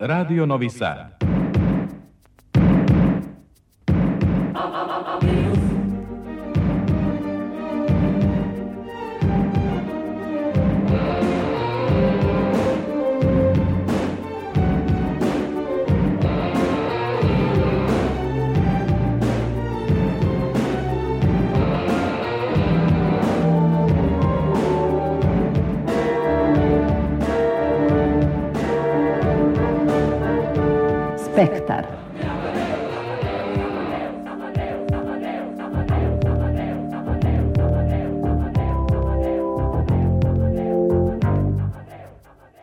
Radio Novi Sad. Spektar.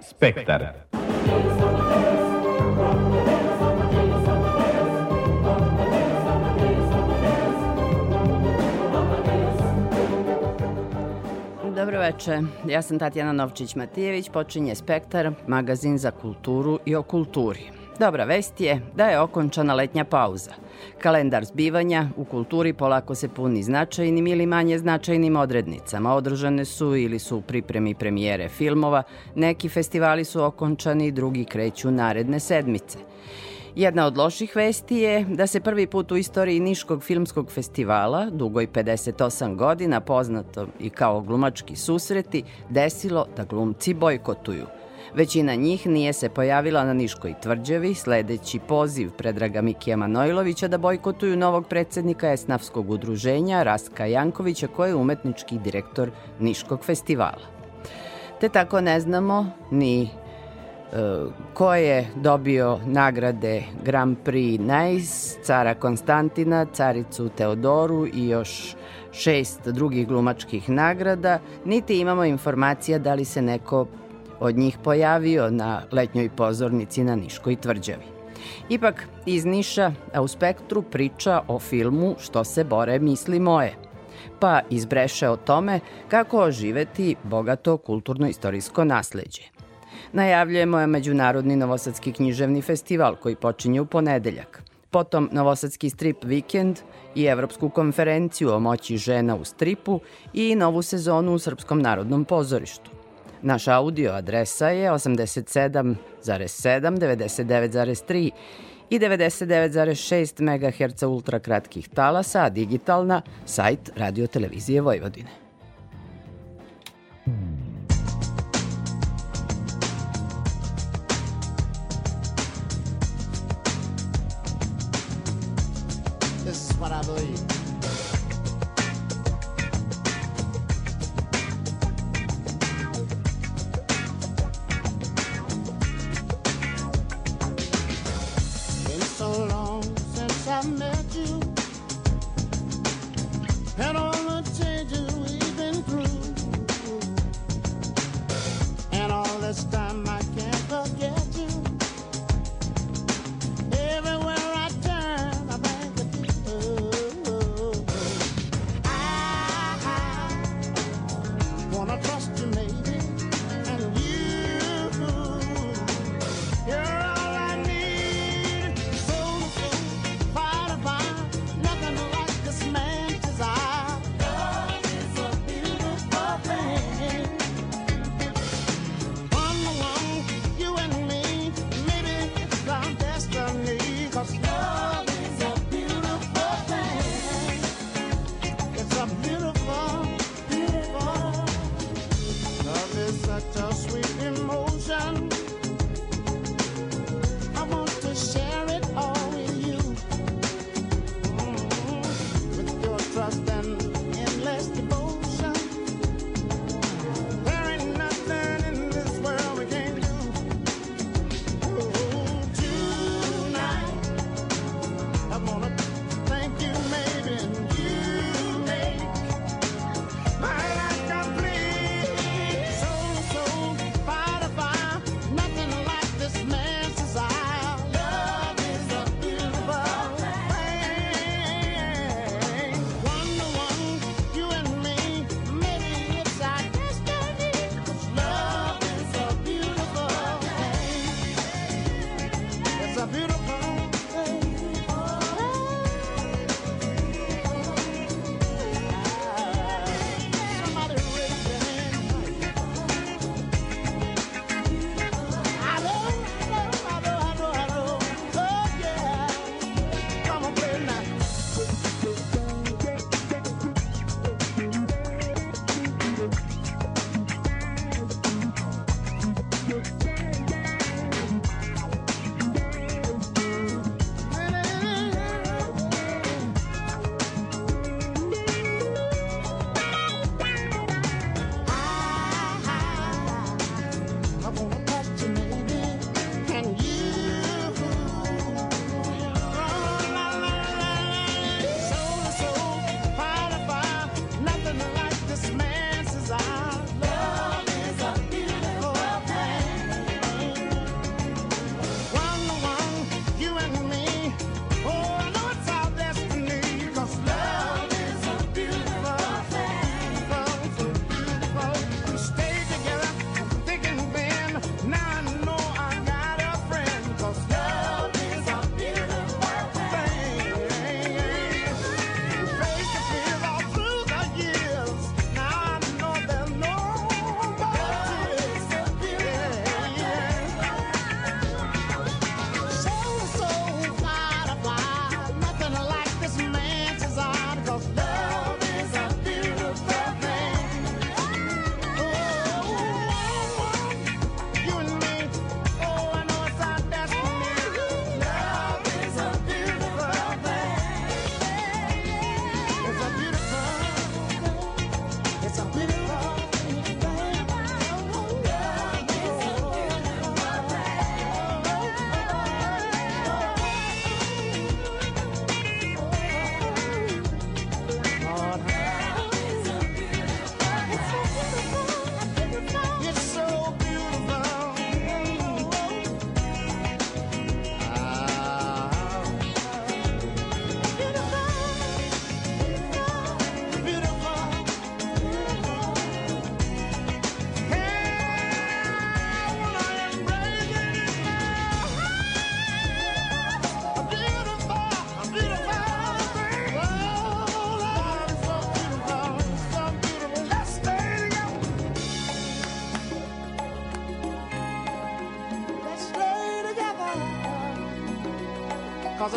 Spektar. Dobro veče, ja sam Tatjana Novčić-Matijević, počinje Spektar, magazin za kulturu i o kulturi. Dobra vest je da je okončana letnja pauza. Kalendar zbivanja u kulturi polako se puni značajnim ili manje značajnim odrednicama. Održane su ili su u pripremi premijere filmova, neki festivali su okončani, drugi kreću naredne sedmice. Jedna od loših vesti je da se prvi put u istoriji Niškog filmskog festivala, dugoj 58 godina, poznato i kao glumački susreti, desilo da glumci bojkotuju – Većina njih nije se pojavila na Niškoj tvrđavi, sledeći poziv Predraga Mikija Manojlovića da bojkotuju novog predsednika Esnafskog udruženja Raska Jankovića, koji je umetnički direktor Niškog festivala. Te tako ne znamo ni e, ko je dobio nagrade Grand Prix Nice, cara Konstantina, caricu Teodoru i još šest drugih glumačkih nagrada, niti imamo informacija da li se neko od njih pojavio na letnjoj pozornici na Niškoj tvrđavi. Ipak, iz Niša, a u spektru priča o filmu Što se bore misli moje, pa izbreše o tome kako oživeti bogato kulturno-istorijsko nasleđe. Najavljujemo je Međunarodni Novosadski književni festival koji počinje u ponedeljak. Potom Novosadski strip vikend i Evropsku konferenciju o moći žena u stripu i novu sezonu u Srpskom narodnom pozorištu. Naša audio adresa je 87,7, 99,3 i 99,6 MHz ultrakratkih talasa, a digitalna sajt Radio Televizije Vojvodine. This is what I believe.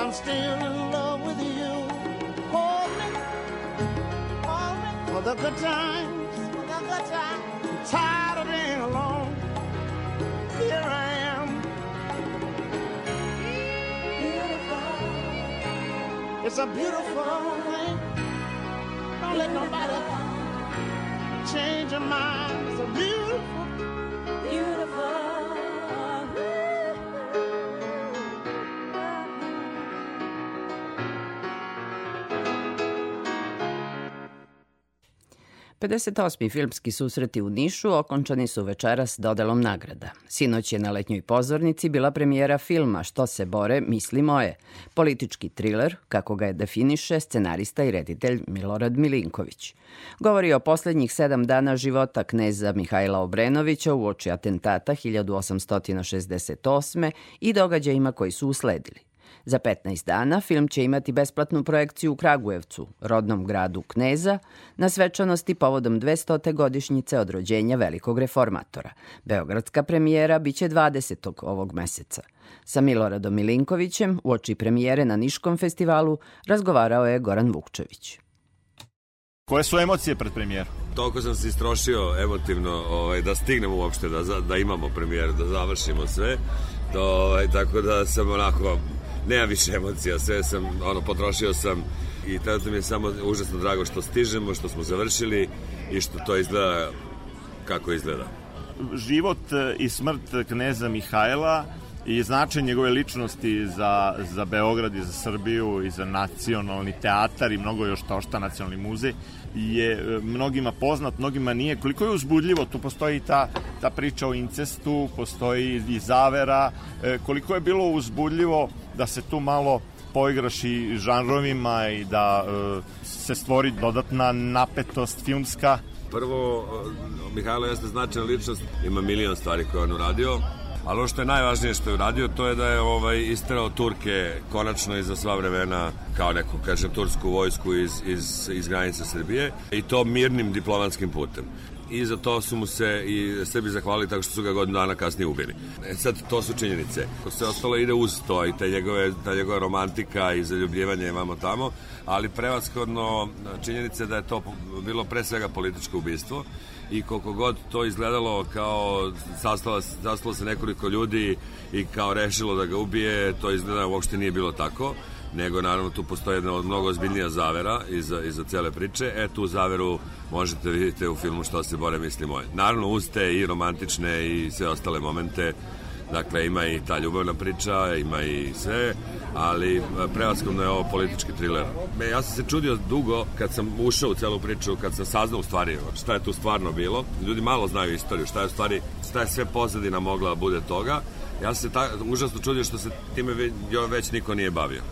I'm still in love with you. Hold me, hold me for the good times, 58. filmski susreti u Nišu okončani su večeras dodelom nagrada. Sinoć je na letnjoj pozornici bila premijera filma Što se bore, misli moje. Politički triler, kako ga je definiše scenarista i reditelj Milorad Milinković. Govori o poslednjih sedam dana života kneza Mihajla Obrenovića u oči atentata 1868. i događajima koji su usledili. Za 15 dana film će imati besplatnu projekciju u Kragujevcu, rodnom gradu Kneza, na svečanosti povodom 200. godišnjice od rođenja velikog reformatora. Beogradska premijera biće 20. ovog meseca. Sa Miloradom Milinkovićem u oči premijere na Niškom festivalu razgovarao je Goran Vukčević. Koje su emocije pred premijeru? Toliko sam se istrošio emotivno ovaj, da stignemo uopšte, da, da imamo premijeru, da završimo sve. To, ovaj, tako da sam onako nema više emocija, sve sam, ono, potrošio sam i tada mi je samo užasno drago što stižemo, što smo završili i što to izgleda kako izgleda. Život i smrt kneza Mihajla i značaj njegove ličnosti za, za Beograd i za Srbiju i za nacionalni teatar i mnogo još to šta nacionalni muzej je e, mnogima poznat, mnogima nije. Koliko je uzbudljivo, tu postoji ta, ta priča o incestu, postoji i zavera, e, koliko je bilo uzbudljivo da se tu malo poigraš i žanrovima i da e, se stvori dodatna napetost filmska. Prvo, Mihajlo jeste značajna ličnost, ima milion stvari koje on uradio, Ali ono što je najvažnije što je uradio, to je da je ovaj, isterao Turke konačno i za sva vremena, kao neku, kažem, tursku vojsku iz, iz, iz granica Srbije i to mirnim diplomatskim putem i za to su mu se i sebi zahvalili tako što su ga godinu dana kasnije ubili. E sad, to su činjenice. Se ostalo ide uz to i te njegove, ta njegova romantika i zaljubljivanje vamo tamo, ali prevaskodno činjenice da je to bilo pre svega političko ubistvo i koliko god to izgledalo kao sastalo, sastalo se nekoliko ljudi i kao rešilo da ga ubije, to izgleda uopšte nije bilo tako nego naravno tu postoji jedna od mnogo ozbiljnija zavera iza, iza cele priče. E, tu zaveru možete vidjeti u filmu Što se bore misli moje. Naravno, uz te i romantične i sve ostale momente, dakle ima i ta ljubavna priča, ima i sve, ali e, prevaskodno je ovo politički thriller. Me, ja sam se čudio dugo kad sam ušao u celu priču, kad sam saznao u stvari šta je tu stvarno bilo. Ljudi malo znaju istoriju, šta je u stvari, šta je sve pozadina mogla da bude toga. Ja sam se ta, užasno čudio što se time već niko nije bavio.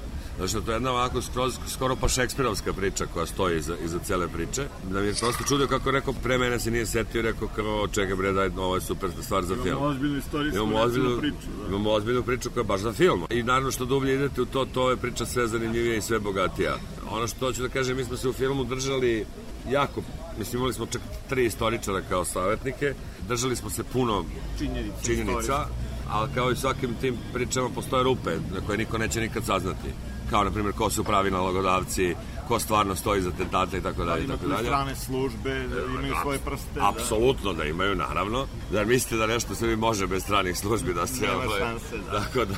Što to je jedna ovako skroz, skoro pa šekspirovska priča koja stoji iza, iza cele priče. Da mi je prosto čudio kako rekao, pre mene se nije setio, rekao kao, čekaj bre, daj, ovo je super stvar za film. Imamo ozbiljnu istorijsku imamo ozbiljnu, priču. Da. Imamo ozbiljnu priču koja je baš za film. I naravno što dublje idete u to, to je priča sve zanimljivija i sve bogatija. Ono što hoću da kažem, mi smo se u filmu držali jako, mislim imali smo čak tri istoričara kao savjetnike, držali smo se puno činjenica, činjenica ali kao i svakim tim pričama postoje rupe na koje niko neće nikad saznati kao na primjer ko su pravi nalogodavci, ko stvarno stoji za tentate i tako dalje i tako dalje. strane službe, da imaju svoje prste. Da. Apsolutno da imaju, naravno. Da mislite da nešto mi može bez stranih službi da se ovaj, šanse, da. Tako da,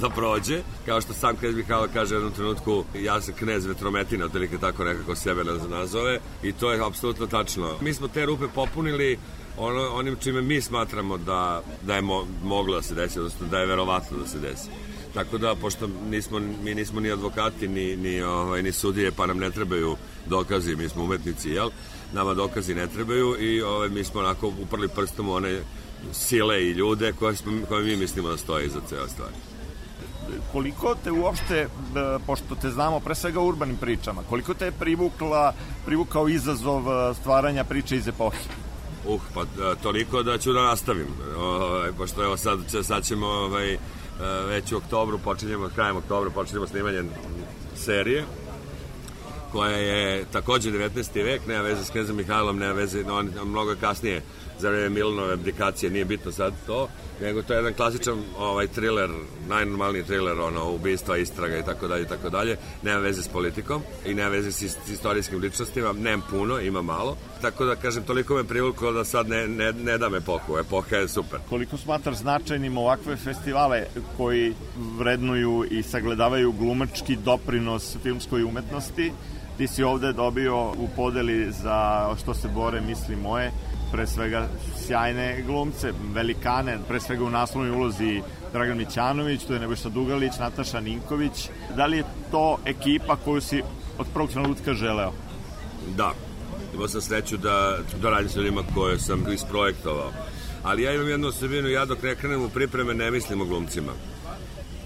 da prođe. Kao što sam knez Mihajlo kaže u jednom trenutku, ja sam knez vetrometina, otprilike tako nekako sebe nazove i to je apsolutno tačno. Mi smo te rupe popunili ono, onim čime mi smatramo da, da je mo, moglo da se desi, odnosno da je verovatno da se desi. Tako da, pošto nismo, mi nismo ni advokati, ni, ni, ovaj, ni sudije, pa nam ne trebaju dokazi, mi smo umetnici, jel? Nama dokazi ne trebaju i ovaj, mi smo onako uprli prstom u one sile i ljude koje, smo, koje mi mislimo da stoje iza cele stvari koliko te uopšte, pošto te znamo pre svega urbanim pričama, koliko te je privukla, privukao izazov stvaranja priče iz epohe? Uh, pa toliko da ću da nastavim. Ovaj, pošto evo sad, sad ćemo ovaj, već u oktobru počinjemo, krajem oktobra počinjemo snimanje serije koja je takođe 19. vek, nema veze s Knezom Mihajlom, nema veze, on mnogo kasnije za vreme Milanove abdikacije, nije bitno sad to, nego to je jedan klasičan ovaj thriller, najnormalniji thriller, ono, ubistva, istraga i tako dalje i tako dalje, nema veze s politikom i nema veze s, s istorijskim ličnostima, nema puno, ima malo, tako da kažem, toliko me privuklo da sad ne, ne, ne da me poku, epoha je super. Koliko smatraš značajnim ovakve festivale koji vrednuju i sagledavaju glumački doprinos filmskoj umetnosti, ti si ovde dobio u podeli za što se bore misli moje, pre svega sjajne glumce, velikane, pre svega u naslovnoj ulozi Dragan Mićanović, tu je Nebojša Dugalić, Nataša Ninković. Da li je to ekipa koju si od prvog trenutka želeo? Da, imao sam sreću da, da radim sa ljudima koje sam isprojektovao. Ali ja imam jednu osobinu, ja dok ne krenem u pripreme ne mislim o glumcima.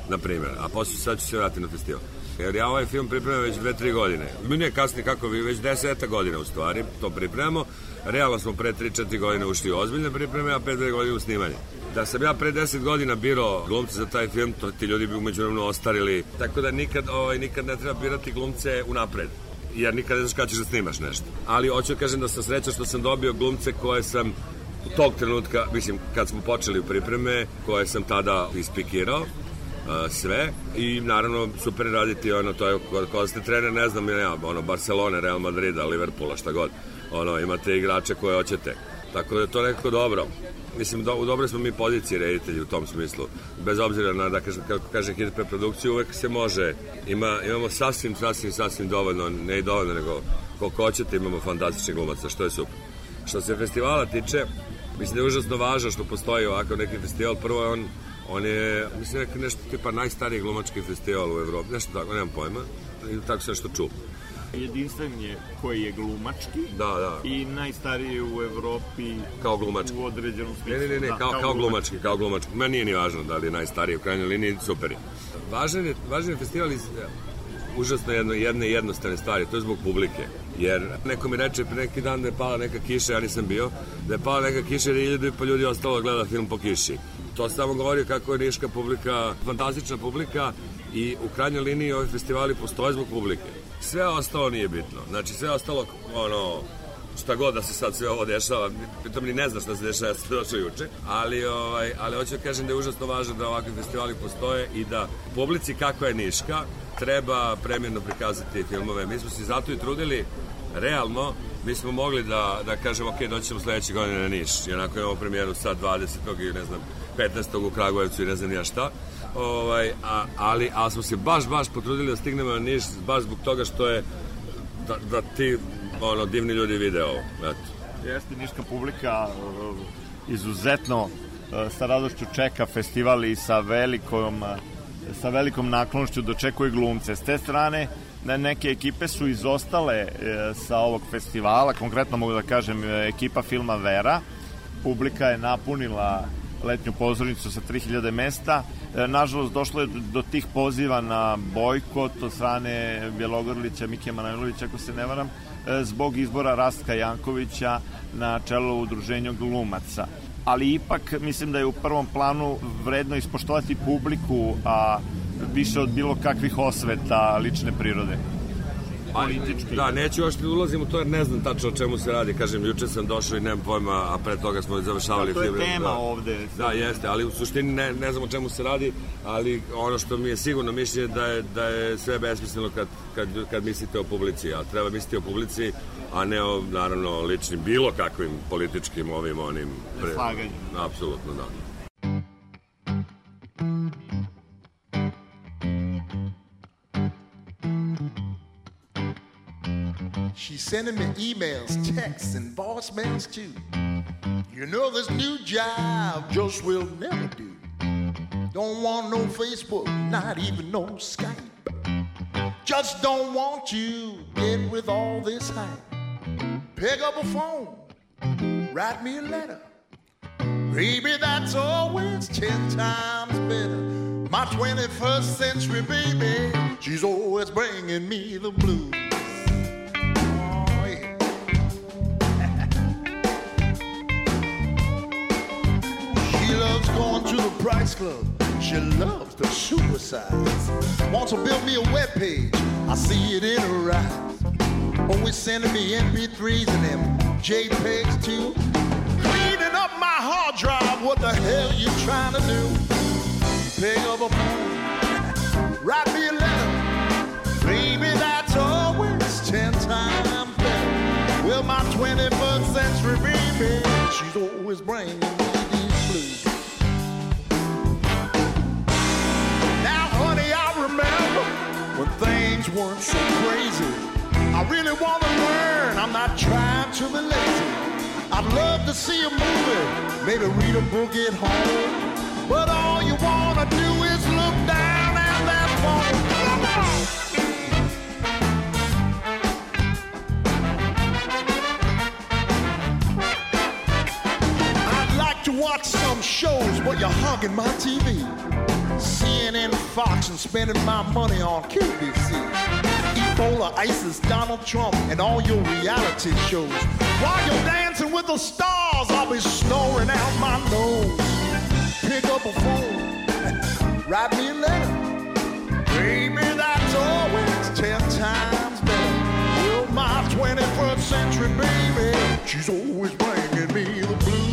Na primjer, a posle sad ću se vratiti na festival. Jer ja ovaj film pripremam već dve, tri godine. Mi nije kasnije kako vi, već deseta godina u stvari to pripremamo. Realno smo pre 3-4 godine ušli u ozbiljne pripreme, a pre 2 godine u snimanje. Da sam ja pre 10 godina birao glumce za taj film, to ti ljudi bi umeđu vremenu ostarili. Tako da nikad, ovaj, nikad ne treba birati glumce unapred jer nikad ne znaš kada ćeš da snimaš nešto. Ali hoću da kažem da sam srećan što sam dobio glumce koje sam tog trenutka, mislim, kad smo počeli u pripreme, koje sam tada ispikirao, sve i naravno super raditi ono to je kada ste trener ne znam ja ono Barcelona, Real Madrida, Liverpoola šta god ono imate igrače koje hoćete. Tako da je to nekako dobro. Mislim do, u dobroj smo mi poziciji reditelji u tom smislu. Bez obzira na da kažem kako kaže hit preprodukciju uvek se može. Ima imamo sasvim sasvim sasvim dovoljno ne i dovoljno nego koliko hoćete imamo fantastičnih glumaca što je super. Što se festivala tiče mislim da je užasno važno što postoji ovakav neki festival. Prvo je on On je, mislim, nešto tipa najstariji glumački festival u Evropi, nešto tako, nemam pojma, i tako se nešto čuo. Jedinstven je koji je glumački da, da. i najstariji u Evropi kao glumački. u određenom smislu. Ne, ne, ne, ne da, kao, kao, kao glumački, kao glumački. Meni nije ni važno da li je najstariji u krajnjoj liniji, super je. Važan je, važan je festival iz užasno jedno, jedne jednostavne stvari, to je zbog publike. Jer neko mi reče pre neki dan da je pala neka kiša, ja nisam bio, da je pala neka kiša i iljadu i pa ljudi ostalo da gleda film po kiši. To samo govori kako je niška publika, fantastična publika i u krajnjoj liniji ovi festivali postoje zbog publike. Sve ostalo nije bitno. Znači sve ostalo, ono, šta god da se sad sve ovo dešava, pritom ni ne znaš šta se dešava, ja sam došao juče, ali, ovaj, ali hoću da kažem da je užasno važno da ovakvi festivali postoje i da publici kakva je Niška treba premjerno prikazati filmove. Mi smo se zato i trudili realno mi smo mogli da, da kažemo ok, doćemo sledeće godine na Niš i onako imamo premijeru sad 20. i ne znam 15. u Kragujevcu i ne znam ja šta ovaj, a, ali, ali smo se baš, baš potrudili da stignemo na Niš baš zbog toga što je da, da ti ono, divni ljudi vide ovo eto. Jeste, niška publika izuzetno sa radošću čeka festival i sa velikom sa velikom naklonošću dočekuje glumce. S te strane, neke ekipe su izostale e, sa ovog festivala, konkretno mogu da kažem e, ekipa filma Vera, publika je napunila letnju pozornicu sa 3000 mesta. E, nažalost, došlo je do tih poziva na bojkot od strane Bjelogrlića, Mike Manojlovića, ako se ne varam, zbog izbora Rastka Jankovića na čelo udruženja glumaca. Ali ipak mislim da je u prvom planu vredno ispoštovati publiku, a više od bilo kakvih osveta lične prirode. Politički. Da, neću još da ulazim u to jer ne znam tačno o čemu se radi. Kažem, juče sam došao i nemam pojma, a pre toga smo završavali film. Da, to je tema da, ovde. Da, jeste, ali u suštini ne, ne znam o čemu se radi, ali ono što mi je sigurno mišljenje da je, da je sve besmisleno kad, kad, kad mislite o publici, a treba misliti o publici, a ne o, naravno, ličnim, bilo kakvim političkim ovim, onim... Pre... Slaganjem. Apsolutno, da. She's sending me emails, texts, and voicemails too. You know this new job just will never do. Don't want no Facebook, not even no Skype. Just don't want you get with all this hype. Pick up a phone, write me a letter. Baby, that's always ten times better. My 21st century baby, she's always bringing me the blues. Price Club. She loves the supersize. Wants to build me a web page. I see it in her eyes. Oh, always sending me MP3s and them JPEGs too. Cleaning up my hard drive. What the hell you trying to do? Pick up a phone, write me a letter. Baby, that's always ten times better. Well, my 21st century baby, she's always bringing me these blues. Weren't so crazy. I really want to learn. I'm not trying to be lazy. I'd love to see a movie, maybe read a book at home. But all you want to do is look down at that phone. I'd like to watch some shows, but you're hogging my TV. CNN, Fox, and spending my money on QVC. Ebola, ISIS, Donald Trump, and all your reality shows. While you're dancing with the stars, I'll be snoring out my nose. Pick up a phone, write me a letter. Baby, that's always ten times better. Well, my 21st century baby, she's always bringing me the blues.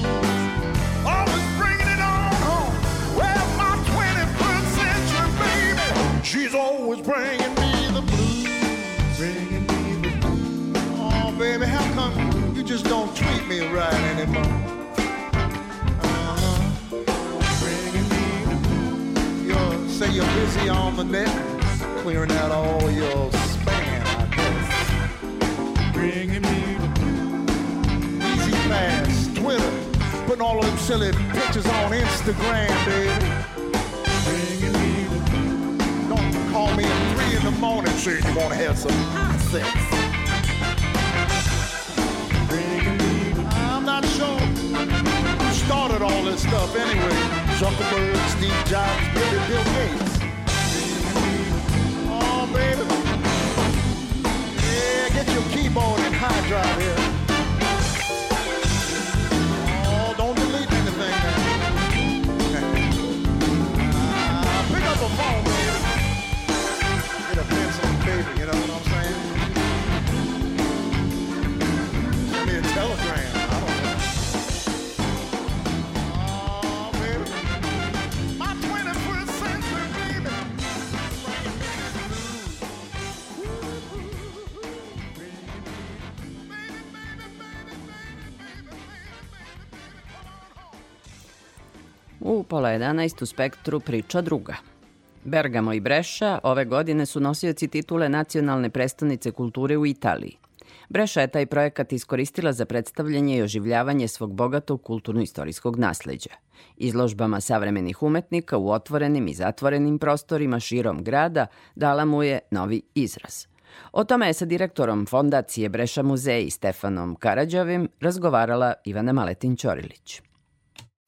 She's always bringing me the blues. Bringing me the blues. Oh, baby, how come you just don't treat me right anymore? Uh-huh. Bringing me the blues. You're, say you're busy on the net, clearing out all your spam, I guess. Bringing me the blues. Easy pass, Twitter, putting all of them silly pictures on Instagram, baby. Me at three in the morning saying you want to have some sex. I'm not sure who started all this stuff anyway. Zuckerberg, Steve Jobs, maybe Bill Gates. Oh, baby. U pola 11 u spektru priča druga. Bergamo i Breša ove godine su nosioci titule nacionalne prestonice kulture u Italiji. Breša je taj projekat iskoristila za predstavljanje i oživljavanje svog bogatog kulturno-istorijskog nasleđa. Izložbama savremenih umetnika u otvorenim i zatvorenim prostorima širom grada dala mu je novi izraz. O tome je sa direktorom fondacije Breša muzeji Stefanom Karadžovim razgovarala Ivana Maletin-Ćorilić.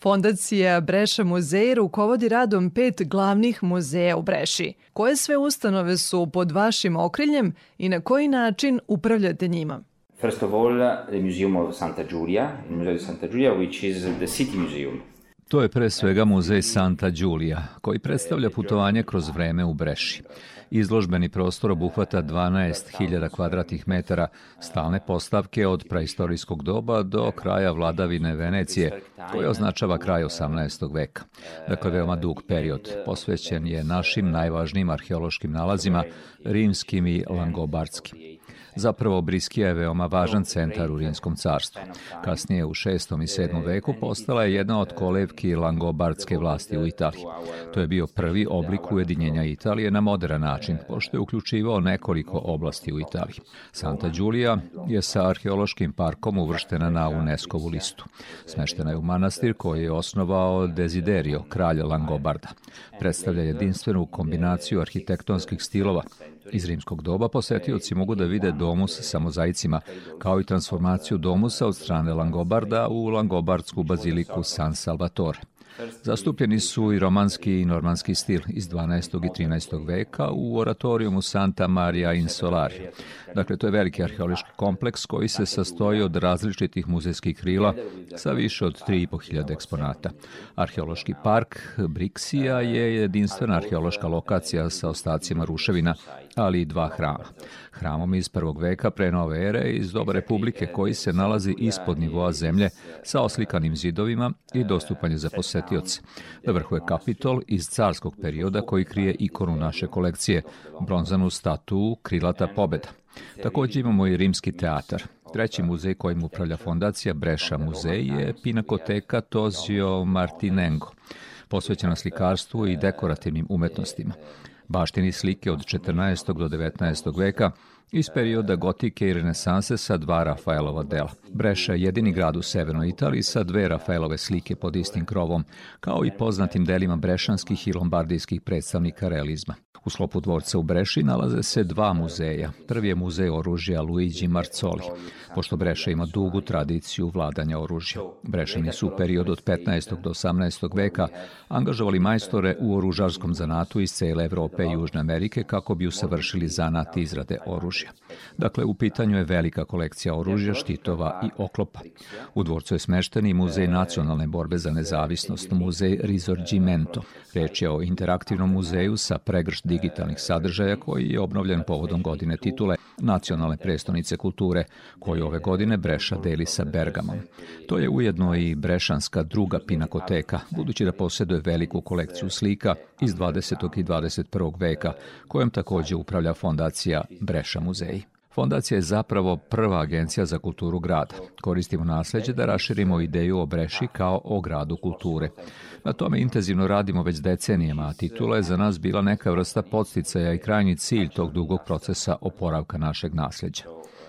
Fondacija Breša muzej rukovodi radom pet glavnih muzeja u Breši. Koje sve ustanove su pod vašim okriljem i na koji način upravljate njima? First of all, the Museum of Santa Giulia, il Museo di Santa Giulia, which is the city museum. To je pre svega muzej Santa Giulia, koji predstavlja putovanje kroz vreme u Breši. Izložbeni prostor obuhvata 12.000 kvadratnih metara stalne postavke od praistorijskog doba do kraja vladavine Venecije, koji označava kraj 18. veka. Dakle, veoma dug period. Posvećen je našim najvažnijim arheološkim nalazima, rimskim i langobardskim. Zapravo, Briskija je veoma važan centar u Rimskom carstvu. Kasnije, u 6. i 7. veku, postala je jedna od kolevki langobardske vlasti u Italiji. To je bio prvi oblik ujedinjenja Italije na modern način, pošto je uključivao nekoliko oblasti u Italiji. Santa Giulia je sa arheološkim parkom uvrštena na UNESCO-vu listu. Smeštena je u manastir koji je osnovao Desiderio, kralj Langobarda. Predstavlja jedinstvenu kombinaciju arhitektonskih stilova, Iz rimskog doba posetioci mogu da vide domus sa mozaicima, kao i transformaciju domusa od strane Langobarda u Langobardsku baziliku San Salvatore. Zastupljeni su i romanski i normanski stil iz 12. i 13. veka u oratorijumu Santa Maria in Solari. Dakle, to je veliki arheološki kompleks koji se sastoji od različitih muzejskih krila sa više od 3.500 eksponata. Arheološki park Brixija je jedinstvena arheološka lokacija sa ostacima ruševina, ali i dva hrama. Hramom iz prvog veka pre nove ere iz doba Republike koji se nalazi ispod nivoa zemlje sa oslikanim zidovima i dostupan je za posetioce. Na vrhu je kapitol iz carskog perioda koji krije ikonu naše kolekcije, bronzanu statu Krilata pobeda. Takođe imamo i rimski teatar. Treći muzej kojim upravlja fondacija Breša muzej je Pinakoteka Tozio Martinengo, posvećena slikarstvu i dekorativnim umetnostima. Baštini slike od 14. do 19. veka iz perioda gotike i renesanse sa dva Rafaelova dela. Breša je jedini grad u severnoj Italiji sa dve Rafaelove slike pod istim krovom, kao i poznatim delima brešanskih i lombardijskih predstavnika realizma. U sklopu dvorca u Breši nalaze se dva muzeja. Prvi je muzej oružja Luigi Marcoli, pošto Breša ima dugu tradiciju vladanja oružja. Brešani su u periodu od 15. do 18. veka angažovali majstore u oružarskom zanatu iz cele Evrope i Južne Amerike kako bi usavršili zanat izrade oružja. Dakle, u pitanju je velika kolekcija oružja, štitova i oklopa. U dvorcu je smešten i muzej nacionalne borbe za nezavisnost, muzej Risorgimento. Reč je o interaktivnom muzeju sa pregršt digitalnih sadržaja koji je obnovljen povodom godine titule Nacionalne prestonice kulture, koju ove godine Breša deli sa Bergamom. To je ujedno i brešanska druga pinakoteka, budući da posjeduje veliku kolekciju slika iz 20. i 21. veka, kojom takođe upravlja fondacija Breša muzeji. Fondacija je zapravo prva agencija za kulturu grada. Koristimo nasleđe da raširimo ideju o Breši kao o gradu kulture. Na tome intenzivno radimo već decenijama, a titula je za nas bila neka vrsta podsticaja i krajnji cilj tog dugog procesa oporavka našeg nasleđa.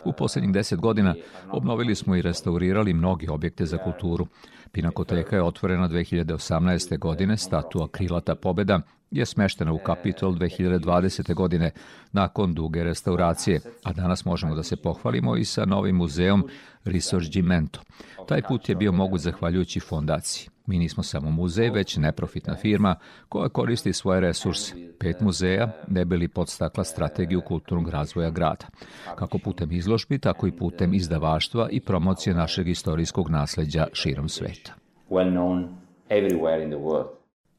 U poslednjih deset godina obnovili smo i restaurirali mnogi objekte za kulturu. Pinakoteka je otvorena 2018. godine, statua Krilata pobeda je smeštena u Kapitol 2020. godine nakon duge restauracije, a danas možemo da se pohvalimo i sa novim muzeom Risorgimento. Taj put je bio moguć zahvaljujući fondaciji. Mi nismo samo muzej, već neprofitna firma koja koristi svoje resurse. Pet muzeja ne bili podstakla strategiju kulturnog razvoja grada, kako putem izložbi, tako i putem izdavaštva i promocije našeg istorijskog nasleđa širom sveta.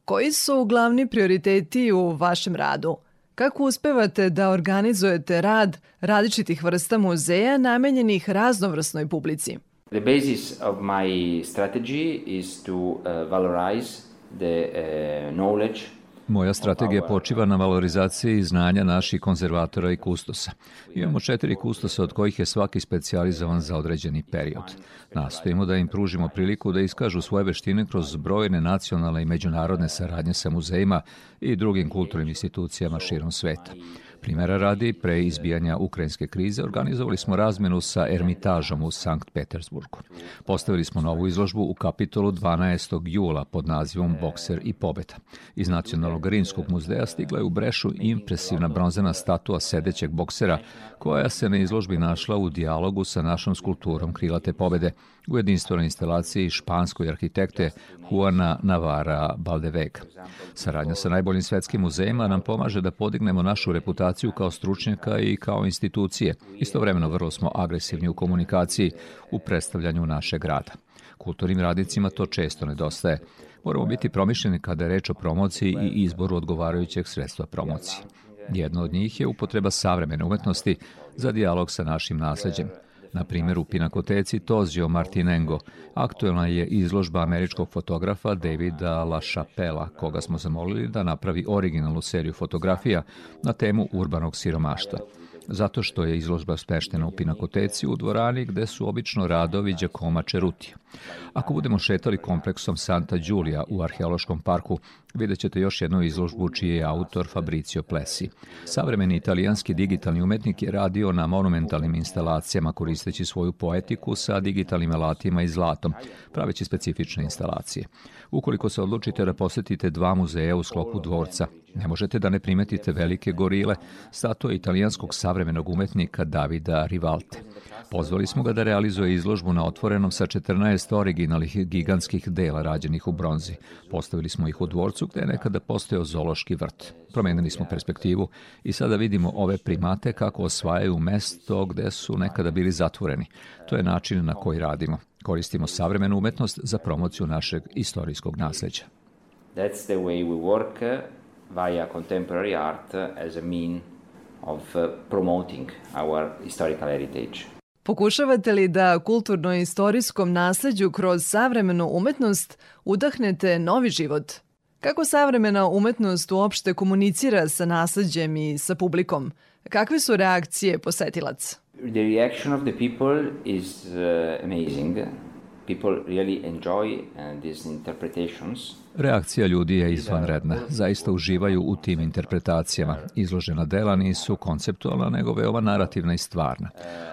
Koji su glavni prioriteti u vašem radu? Kako uspevate da organizujete rad različitih vrsta muzeja namenjenih raznovrsnoj publici? The basis of my strategy is to uh, valorize the uh, knowledge Moja strategija počiva na valorizaciji znanja naših konzervatora i kustosa. Imamo četiri kustosa od kojih je svaki specijalizovan za određeni period. Nastojimo da im pružimo priliku da iskažu svoje veštine kroz brojne nacionalne i međunarodne saradnje sa muzejima i drugim kulturnim institucijama širom sveta. Primera radi, pre izbijanja ukrajinske krize, organizovali smo razmenu sa Ermitažom u Sankt Petersburgu. Postavili smo novu izložbu u kapitolu 12. jula pod nazivom Bokser i pobeda. Iz Nacionalnog rimskog muzeja stigla je u Brešu impresivna bronzana statua sedećeg boksera, koja se na izložbi našla u dijalogu sa našom skulpturom Krilate pobede u jedinstvenoj instalaciji španskoj arhitekte Juana Navara Baldevega. Saradnja sa najboljim svetskim muzejima nam pomaže da podignemo našu reputaciju kao stručnjaka i kao institucije. Istovremeno vrlo smo agresivni u komunikaciji u predstavljanju našeg grada. Kulturnim radnicima to često nedostaje. Moramo biti promišljeni kada je reč o promociji i izboru odgovarajućeg sredstva promocije. Jedno od njih je upotreba savremene umetnosti za dijalog sa našim nasleđem. Na primjer, u Pinakoteci Tozio Martinengo. Aktuelna je izložba američkog fotografa Davida LaChapella, koga smo zamolili da napravi originalnu seriju fotografija na temu urbanog siromaštva zato što je izložba smeštena u Pinakoteci u dvorani gde su obično radovi Đakoma Čerutija. Ako budemo šetali kompleksom Santa Giulia u arheološkom parku, vidjet ćete još jednu izložbu čiji je autor Fabricio Plessi. Savremeni italijanski digitalni umetnik je radio na monumentalnim instalacijama koristeći svoju poetiku sa digitalnim alatima i zlatom, praveći specifične instalacije. Ukoliko se odlučite da posetite dva muzeja u sklopu dvorca, Ne možete da ne primetite velike gorile, statue italijanskog savremenog umetnika Davida Rivalte. Pozvali smo ga da realizuje izložbu na otvorenom sa 14 originalnih gigantskih dela rađenih u bronzi. Postavili smo ih u dvorcu gde je nekada postojao zološki vrt. Promenili smo perspektivu i sada vidimo ove primate kako osvajaju mesto gde su nekada bili zatvoreni. To je način na koji radimo. Koristimo savremenu umetnost za promociju našeg istorijskog nasleđa. That's the way we work uh, via contemporary art as a mean of uh, promoting our historical heritage. Pokušavate li da kulturno-istorijskom nasleđu kroz savremenu umetnost udahnete novi život? Kako savremena umetnost uopšte komunicira sa nasleđem i sa publikom? Kakve su reakcije posetilaca? The reaction of the people is uh, amazing. People really enjoy uh, these interpretations. Reakcija ljudi je izvanredna. Zaista uživaju u tim interpretacijama. Izložena dela nisu konceptualna, nego veoma narativna i stvarna.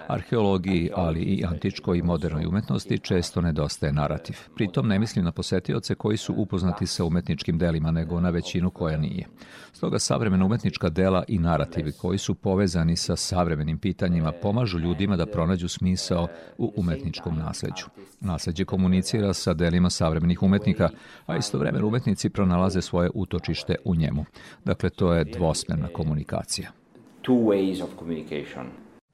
Arheologiji, ali i antičkoj i modernoj umetnosti često nedostaje narativ. Pritom ne mislim na posetioce koji su upoznati sa umetničkim delima, nego na većinu koja nije. Stoga savremena umetnička dela i narativi koji su povezani sa savremenim pitanjima pomažu ljudima da pronađu smisao u umetničkom nasleđu. Nasleđe komunicira sa delima savremenih umetnika, a istovremeno umetnici pronalaze svoje utočište u njemu. Dakle, to je dvosmerna komunikacija. Two ways of communication.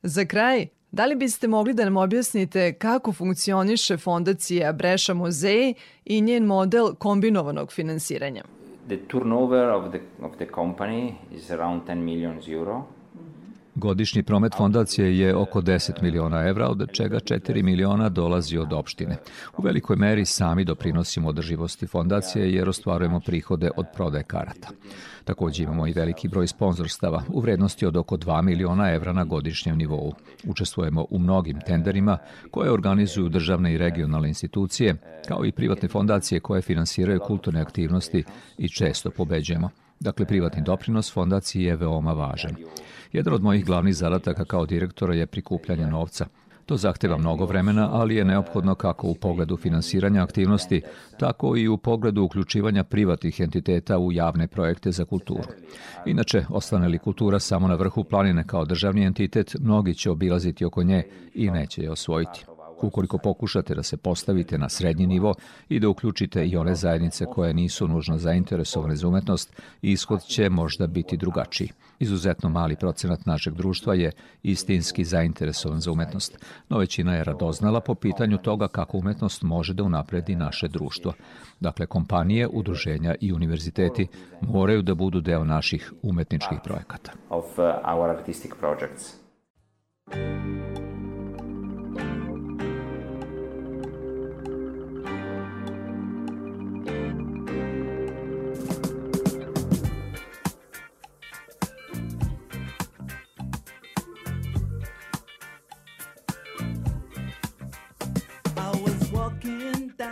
Za kraj, da li biste mogli da nam objasnite kako funkcioniše fondacija Breša muzej i njen model kombinovanog finansiranja? The turnover of the, of the company is around 10 million euro. Godišnji promet fondacije je oko 10 miliona evra, od čega 4 miliona dolazi od opštine. U velikoj meri sami doprinosimo održivosti fondacije jer ostvarujemo prihode od prodaje karata. Takođe imamo i veliki broj sponzorstava u vrednosti od oko 2 miliona evra na godišnjem nivou. Učestvujemo u mnogim tenderima koje organizuju državne i regionalne institucije, kao i privatne fondacije koje finansiraju kulturne aktivnosti i često pobeđujemo. Dakle, privatni doprinos fondaciji je veoma važan. Jedan od mojih glavnih zadataka kao direktora je prikupljanje novca. To zahteva mnogo vremena, ali je neophodno kako u pogledu finansiranja aktivnosti, tako i u pogledu uključivanja privatnih entiteta u javne projekte za kulturu. Inače, ostane li kultura samo na vrhu planine kao državni entitet, mnogi će obilaziti oko nje i neće je osvojiti. Ukoliko pokušate da se postavite na srednji nivo i da uključite i one zajednice koje nisu nužno zainteresovane za umetnost, ishod će možda biti drugačiji. Izuzetno mali procenat našeg društva je istinski zainteresovan za umetnost, no većina je radoznala po pitanju toga kako umetnost može da unapredi naše društvo. Dakle, kompanije, udruženja i univerziteti moraju da budu deo naših umetničkih projekata. Of uh, our artistic projects.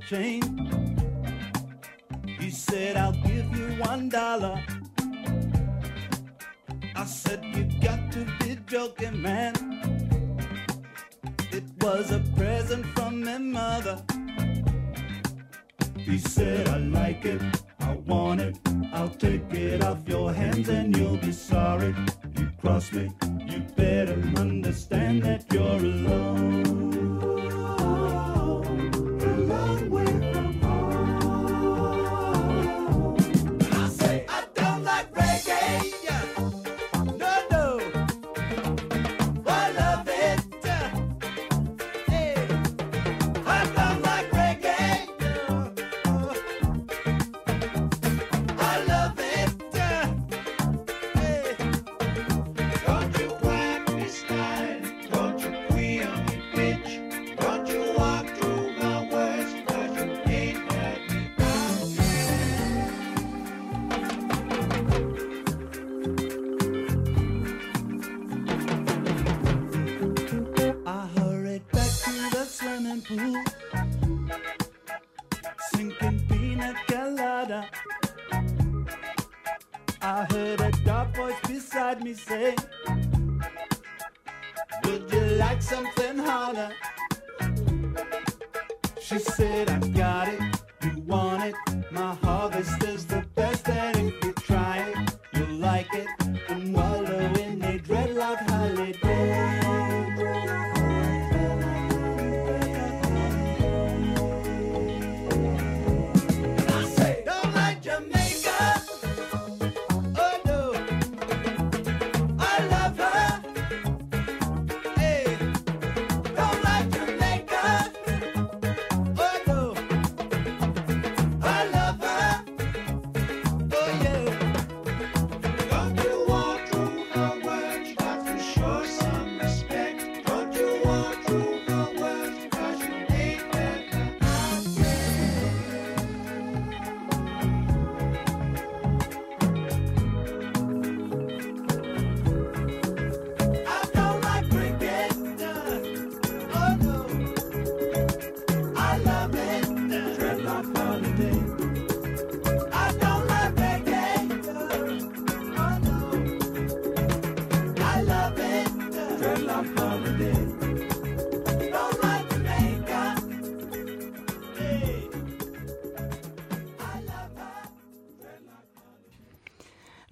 chain.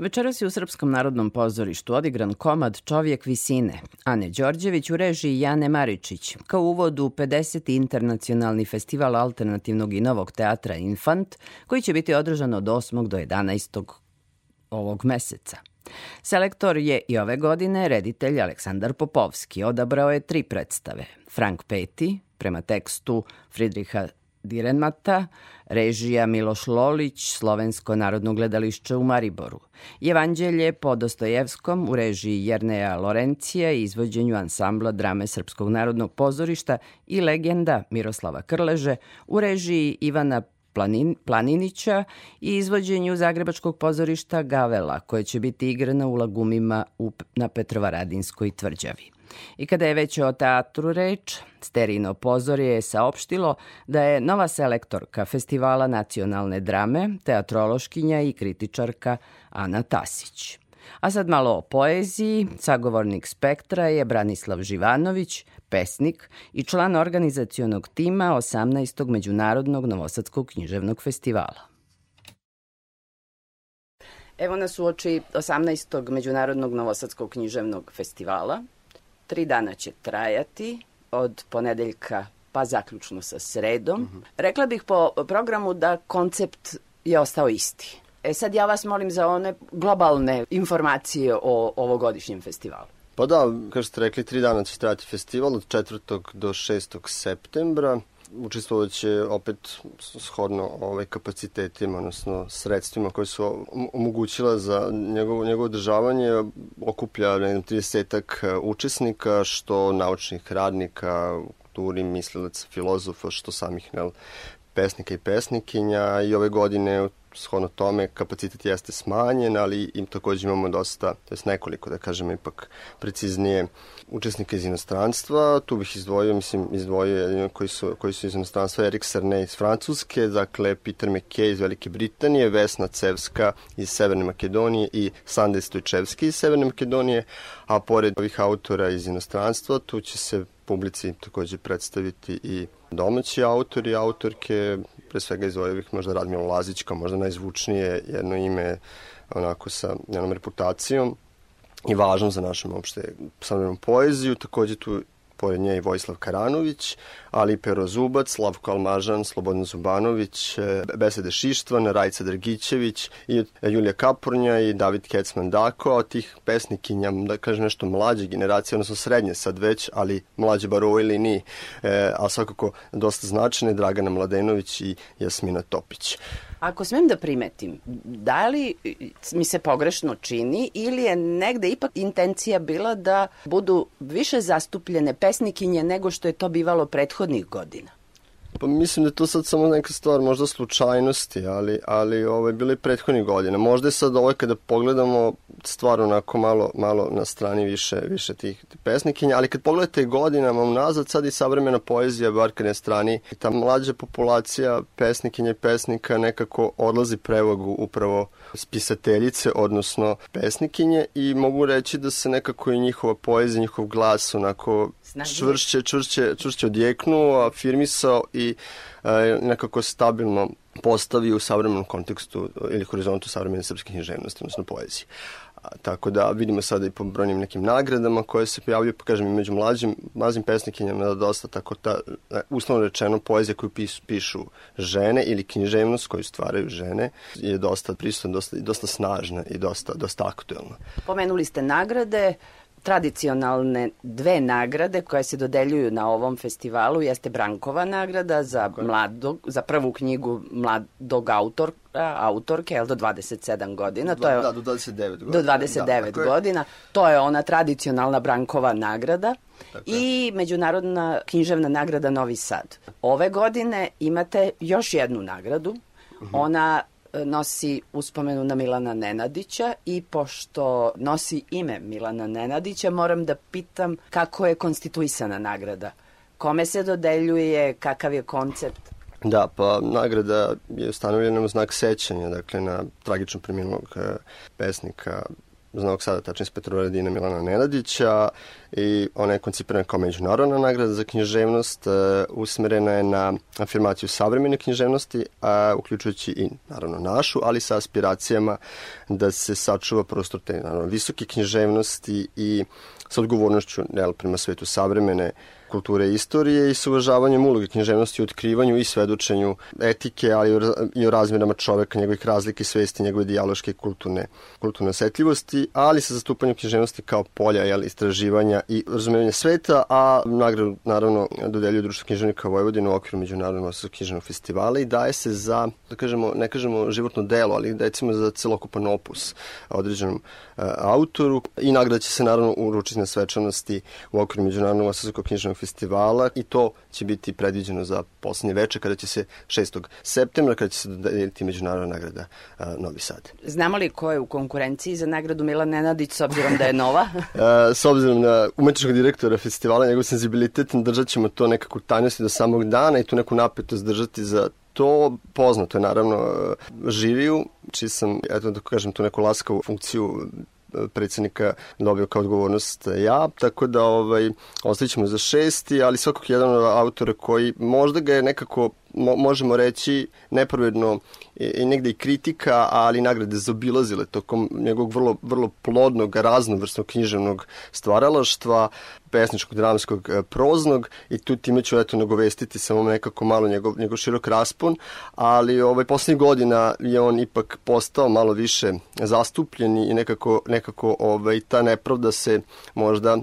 Večeras je u Srpskom narodnom pozorištu odigran komad Čovjek visine, Ane Đorđević u režiji Jane Maričić, kao uvod u 50. internacionalni festival alternativnog i novog teatra Infant, koji će biti održan od 8. do 11. ovog meseca. Selektor je i ove godine reditelj Aleksandar Popovski. Odabrao je tri predstave. Frank Peti, prema tekstu Fridriha Direnmata, režija Miloš Lolić, Slovensko narodno gledališće u Mariboru. Evanđelje po Dostojevskom u režiji Jerneja Lorencija i izvođenju ansambla drame Srpskog narodnog pozorišta i legenda Miroslava Krleže u režiji Ivana Planin, Planinića i izvođenju Zagrebačkog pozorišta Gavela, koje će biti igrana u lagumima u, na Petrovaradinskoj tvrđavi. I kada je već o teatru reč, Sterino pozorje je saopštilo da je nova selektorka festivala nacionalne drame, teatrološkinja i kritičarka Ana Tasić. A sad malo o poeziji. Sagovornik spektra je Branislav Živanović, pesnik i član organizacionog tima 18. Međunarodnog Novosadskog književnog festivala. Evo nas u oči 18. Međunarodnog Novosadskog književnog festivala. Tri dana će trajati od ponedeljka pa zaključno sa sredom. Mm -hmm. Rekla bih po programu da koncept je ostao isti. E sad ja vas molim za one globalne informacije o ovogodišnjem festivalu. Pa da, kao što ste rekli, tri dana će trajati festival od 4. do 6. septembra. Učestvovat će opet shodno ovaj, kapacitetima, odnosno sredstvima koje su omogućila za njegovo, njegovo održavanje. Okuplja ne znam, 30 učesnika, što naučnih radnika, kulturi, mislilaca, filozofa, što samih ne, pesnika i pesnikinja i ove godine shodno tome kapacitet jeste smanjen, ali im takođe imamo dosta, to je nekoliko, da kažemo, ipak preciznije učesnika iz inostranstva. Tu bih izdvojio, mislim, izdvojio jedino koji su, koji su iz inostranstva, Erik Sarne iz Francuske, dakle Peter McKay iz Velike Britanije, Vesna Cevska iz Severne Makedonije i Sande Stojčevski iz Severne Makedonije, a pored ovih autora iz inostranstva, tu će se publici takođe predstaviti i domaći autori i autorke, pre svega iz ovih možda Radmila Lazić kao možda najzvučnije jedno ime onako sa jednom reputacijom i važno za našem opšte savremenom poeziju. Takođe tu pored nje i Vojislav Karanović, ali Pero Zubac, Slavko Almažan, Slobodan Zubanović, e, Besede Šištvan, Rajca Drgićević i Julija Kapurnja i David Kecman Dako, a od tih pesnikinja, da kažem nešto mlađe generacije, odnosno srednje sad već, ali mlađe bar u ovoj liniji, e, a svakako dosta značajne, Dragana Mladenović i Jasmina Topić. Ako smem da primetim, da li mi se pogrešno čini ili je negde ipak intencija bila da budu više zastupljene pesnikinje nego što je to bivalo prethodnih godina? Pa mislim da je to sad samo neka stvar možda slučajnosti, ali, ali ovo je bilo i prethodnih godina. Možda je sad ovo kada pogledamo stvar onako malo, malo na strani više, više tih pesnikinja, ali kad pogledate godinama unazad, sad i savremena poezija, bar kad je strani, ta mlađa populacija pesnikinja i pesnika nekako odlazi prevagu upravo spisateljice, odnosno pesnikinje i mogu reći da se nekako i njihova poezija, njihov glas onako čvršće, čvršće, čvršće odjeknuo, afirmisao i e, nekako stabilno postavi u savremenom kontekstu ili horizontu savremene srpske književnosti, odnosno poezije. Tako da vidimo sada i po brojnim nekim nagradama koje se pojavljaju, pa kažem i među mlađim, mlađim pesnikinjama da dosta tako ta, e, uslovno rečeno, poezija koju pis, pišu žene ili književnost koju stvaraju žene je dosta prisutna, dosta, dosta snažna i dosta, dosta aktuelna. Pomenuli ste nagrade, tradicionalne dve nagrade koje se dodeljuju na ovom festivalu jeste Brankova nagrada za, mladog, za prvu knjigu mladog autor, autorke, jel, do 27 godina. To je, da, do 29 godina. Do 29 da, godina. To je ona tradicionalna Brankova nagrada. Tako I Međunarodna književna nagrada Novi Sad. Ove godine imate još jednu nagradu. Uh mhm. -huh. Ona nosi uspomenu na Milana Nenadića i pošto nosi ime Milana Nenadića, moram da pitam kako je konstituisana nagrada. Kome se dodeljuje, kakav je koncept? Da, pa nagrada je ustanovljena u znak sećanja, dakle na tragično preminulog eh, pesnika iz Novog Sada, tačnije s Petrovaradina Milana Nenadića i ona je koncipirana kao međunarodna nagrada za književnost, uh, usmerena je na afirmaciju savremene književnosti, a, uključujući i naravno našu, ali sa aspiracijama da se sačuva prostor te naravno, visoke književnosti i sa odgovornošću jel, prema svetu savremene kulture i istorije i sa uvažavanjem uloge književnosti u otkrivanju i svedočenju etike, ali i o razmjerama čoveka, njegovih razlike svesti, njegove dijaloške i kulturne, kulturne osetljivosti, ali sa zastupanjem književnosti kao polja jel, istraživanja i razumevanja sveta, a nagradu naravno dodeljuje Društvo književnika Vojvodina u okviru Međunarodnog osnovnog književnog festivala i daje se za, da kažemo, ne kažemo životno delo, ali recimo za celokupan opus određenom autoru i nagrada će se naravno uručiti na svečanosti u okviru Međunarodnog osnovnog književnog festivala i to će biti predviđeno za poslednje veče kada će se 6. septembra kada će se dodeliti međunarodna nagrada uh, Novi Sad. Znamo li ko je u konkurenciji za nagradu Milan Nenadić s obzirom da je nova? uh, s obzirom na umetničkog direktora festivala, njegov senzibilitet, držat ćemo to nekako tajnosti do samog dana i tu neku napetost držati za to poznato je naravno žiriju, čiji sam, eto da kažem, tu neku laskavu funkciju predsednika dobio kao odgovornost ja, tako da ovaj, ostavit ćemo za šesti, ali svakog jedan od autora koji možda ga je nekako mo, možemo reći nepravedno i, i negde i kritika, ali nagrade zaobilazile tokom njegovog vrlo, vrlo plodnog, raznovrsnog književnog stvaralaštva, pesničkog, dramskog, e, proznog i tu time ću eto nagovestiti samo nekako malo njegov, njegov širok raspon, ali ovaj, poslednjih godina je on ipak postao malo više zastupljen i nekako, nekako ovaj, ta nepravda se možda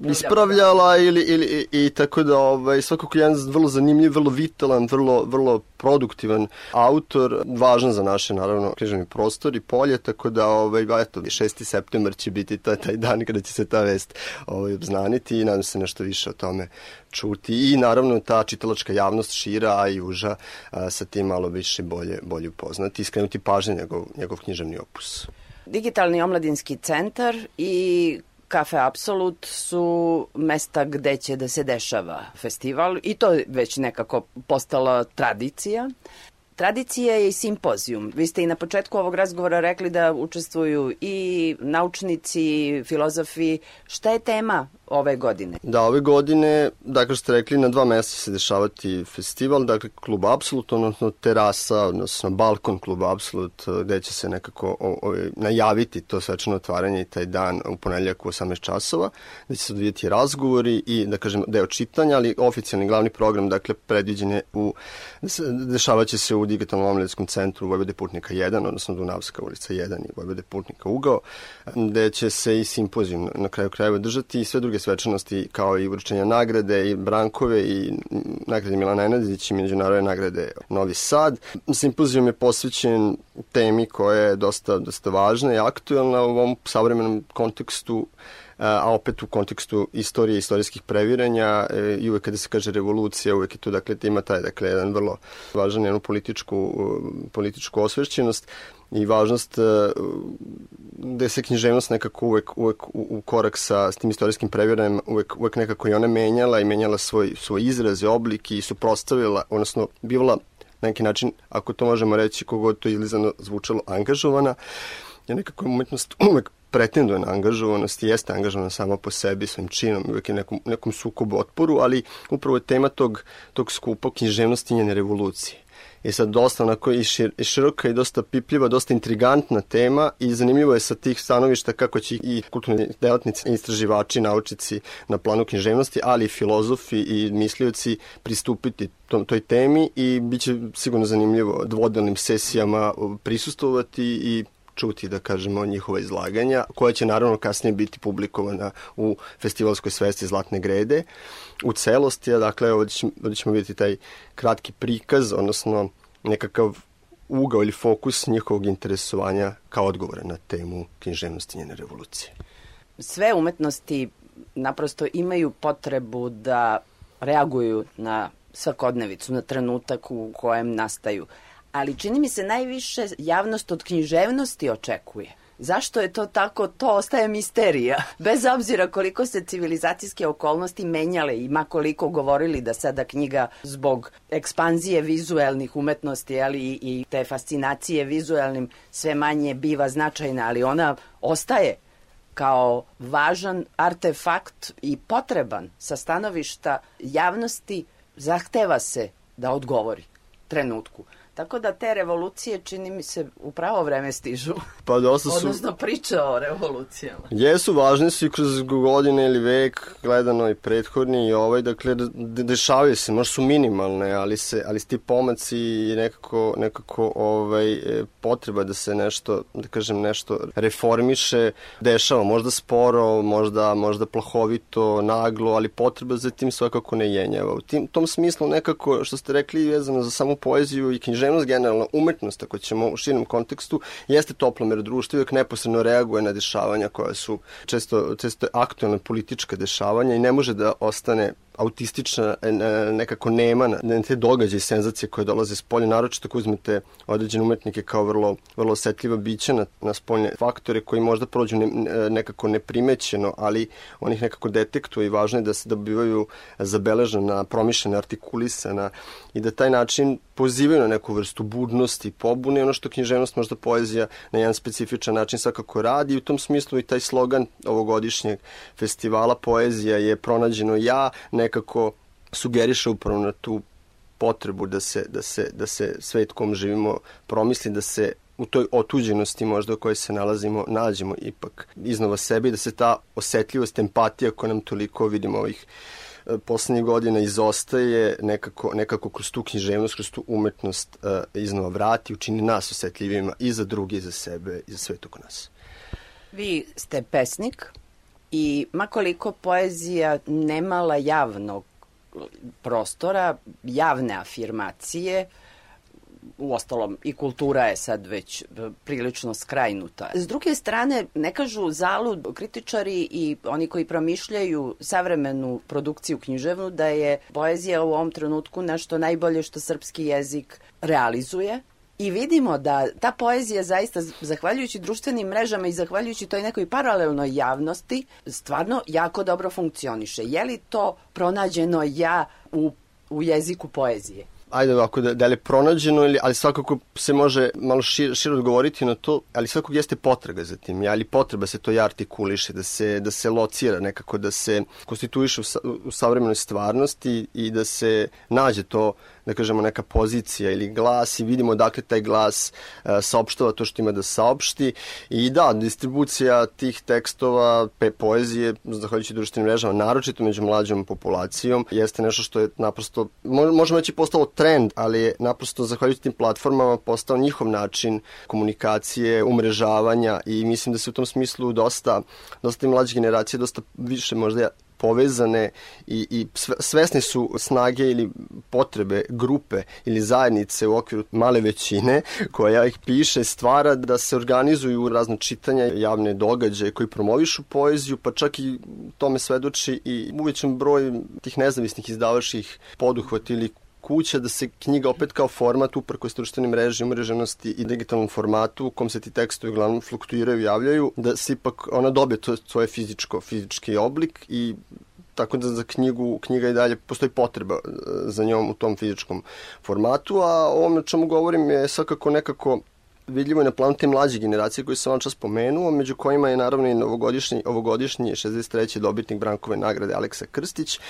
ispravljala ili, ili i, i tako da ovaj, svakako jedan vrlo zanimljiv, vrlo vitalan, vrlo, vrlo produktivan autor, važan za naše naravno književni prostor i polje, tako da ovaj, eto, 6. septembar će biti taj, taj dan kada će se ta vest ovaj, obznaniti i nadam se nešto više o tome čuti i naravno ta čitalačka javnost šira, a i uža a, sa tim malo više bolje, bolje upoznati i skrenuti pažnje njegov, njegov književni opus. Digitalni omladinski centar i Kafe Absolut su mesta gde će da se dešava festival i to je već nekako postala tradicija. Tradicija je i simpozijum. Vi ste i na početku ovog razgovora rekli da učestvuju i naučnici, filozofi. Šta je tema ove godine. Da, ove godine, dakle ste rekli, na dva mesta se dešavati festival, dakle klub Absolut, odnosno terasa, odnosno balkon klub Absolut, gde će se nekako o, o, najaviti to svečano otvaranje i taj dan u ponedljak u 18 časova, gde će se odvijeti razgovori i, da kažem, deo čitanja, ali oficijalni glavni program, dakle, predviđen je u, dešavaće se u digitalnom omladinskom centru Vojvode Putnika 1, odnosno Dunavska ulica 1 i Vojvode Putnika ugao, gde će se i simpozijum na kraju krajeva držati i sve druge svečanosti kao i uručenja nagrade i Brankove i nagrade Milana Enadić i međunarodne nagrade Novi Sad. Simpozijum je posvećen temi koja je dosta, dosta važna i aktuelna u ovom savremenom kontekstu a opet u kontekstu istorije, istorijskih previranja e, i uvek kada se kaže revolucija, uvek je tu, dakle, ima taj, dakle, jedan vrlo važan jednu političku, političku osvešćenost i važnost da se književnost nekako uvek, uvek u, u korak sa s tim istorijskim previranjem uvek, uvek nekako i ona menjala i menjala svoj, svoj izraz i oblik i suprostavila, odnosno bivala na neki način, ako to možemo reći, kogod to izlizano zvučalo, angažovana, je nekako umetnost uvek pretenduje na angažovanost i jeste angažovana sama po sebi, svojim činom, uvek je nekom, nekom sukobu otporu, ali upravo je tema tog, tog skupa književnosti njene revolucije. I sad dosta onako i, šir, i široka i dosta pipljiva, dosta intrigantna tema i zanimljivo je sa tih stanovišta kako će i kulturni delatnici, istraživači, naučici na planu književnosti, ali i filozofi i mislioci pristupiti tom, toj temi i bit će sigurno zanimljivo dvodelnim sesijama prisustovati i čuti, da kažemo, njihova izlaganja, koja će naravno kasnije biti publikovana u festivalskoj svesti Zlatne grede u celosti, a dakle ovdje ćemo, ovdje ćemo vidjeti taj kratki prikaz, odnosno nekakav ugao ili fokus njihovog interesovanja kao odgovore na temu književnosti njene revolucije. Sve umetnosti naprosto imaju potrebu da reaguju na svakodnevicu, na trenutak u kojem nastaju ali čini mi se najviše javnost od književnosti očekuje. Zašto je to tako, to ostaje misterija. Bez obzira koliko se civilizacijske okolnosti menjale i makoliko govorili da sada knjiga zbog ekspanzije vizuelnih umetnosti ali i, i te fascinacije vizuelnim sve manje biva značajna, ali ona ostaje kao važan artefakt i potreban sa stanovišta javnosti zahteva se da odgovori trenutku. Tako da te revolucije čini mi se u pravo vreme stižu. Pa dosta su... Odnosno priče o revolucijama. Jesu, važne su i kroz godine ili vek gledano i prethodni i ovaj, dakle, dešavaju se, možda su minimalne, ali se, ali ti pomaci i nekako, nekako ovaj, e, potreba da se nešto, da kažem, nešto reformiše, dešava, možda sporo, možda, možda plahovito, naglo, ali potreba za tim svakako ne jenjava. U tim, tom smislu nekako, što ste rekli, vezano za samu poeziju i književnost, književnost, generalno umetnost, ako ćemo u širnom kontekstu, jeste toplomer društva i uvijek neposredno reaguje na dešavanja koja su često, često aktualne politička dešavanja i ne može da ostane autistična e, nekako nema na te događaje senzacije koje dolaze s polja, naročito ako uzmete određene umetnike kao vrlo, vrlo osetljiva bića na, na spoljne faktore koji možda prođu ne, nekako neprimećeno, ali on ih nekako detektuje i važno je da se dobivaju zabeležena, promišljena, artikulisana i da taj način pozivaju na neku vrstu budnosti, pobune, ono što književnost, možda poezija na jedan specifičan način svakako radi i u tom smislu i taj slogan ovogodišnjeg festivala poezija je pronađeno ja, nekako sugeriše upravo na tu potrebu da se, da se, da se svet kom živimo promisli, da se u toj otuđenosti možda u kojoj se nalazimo nađemo ipak iznova sebe i da se ta osetljivost, empatija koja nam toliko vidimo ovih e, poslednjih godina izostaje nekako, nekako kroz tu književnost, kroz tu umetnost uh, iznova vrati, učini nas osetljivima i za drugi, i za sebe, i za svet oko nas. Vi ste pesnik, I makoliko poezija nemala javnog prostora, javne afirmacije, u ostalom i kultura je sad već prilično skrajnuta. S druge strane, ne kažu zalud kritičari i oni koji promišljaju savremenu produkciju književnu da je poezija u ovom trenutku nešto najbolje što srpski jezik realizuje I vidimo da ta poezija zaista, zahvaljujući društvenim mrežama i zahvaljujući toj nekoj paralelnoj javnosti, stvarno jako dobro funkcioniše. Je li to pronađeno ja u, u jeziku poezije? ajde ovako da, da li je pronađeno, ili, ali svakako se može malo šir, širo odgovoriti na to, ali svakako jeste potraga za tim, ali potreba se to i artikuliše, da se, da se locira nekako, da se konstituiše u, sa, u savremenoj stvarnosti i da se nađe to da kažemo neka pozicija ili glas i vidimo dakle taj glas e, saopštava to što ima da saopšti. I da, distribucija tih tekstova, pe poezije, zahvaljujući društvenim mrežama, naročito među mlađom populacijom, jeste nešto što je naprosto, možemo reći postalo trend, ali je naprosto zahvaljujući tim platformama postao njihov način komunikacije, umrežavanja i mislim da se u tom smislu dosta, dosta i mlađe generacije, dosta više možda povezane i, i svesni su snage ili potrebe grupe ili zajednice u okviru male većine koja ih piše, stvara da se organizuju razne čitanja, javne događaje koji promovišu poeziju, pa čak i tome svedoči i uvećan broj tih nezavisnih izdavačih poduhvat ili kuća da se knjiga opet kao format uprko društvenim mreži, umreženosti i digitalnom formatu u kom se ti tekstovi uglavnom fluktuiraju, javljaju, da se ipak ona dobije to svoje fizičko, fizički oblik i tako da za knjigu, knjiga i dalje postoji potreba e, za njom u tom fizičkom formatu, a o ovome čemu govorim je svakako nekako vidljivo je na planu te mlađe generacije koje sam vam čas spomenuo, među kojima je naravno i novogodišnji, ovogodišnji 63. dobitnik Brankove nagrade Aleksa Krstić,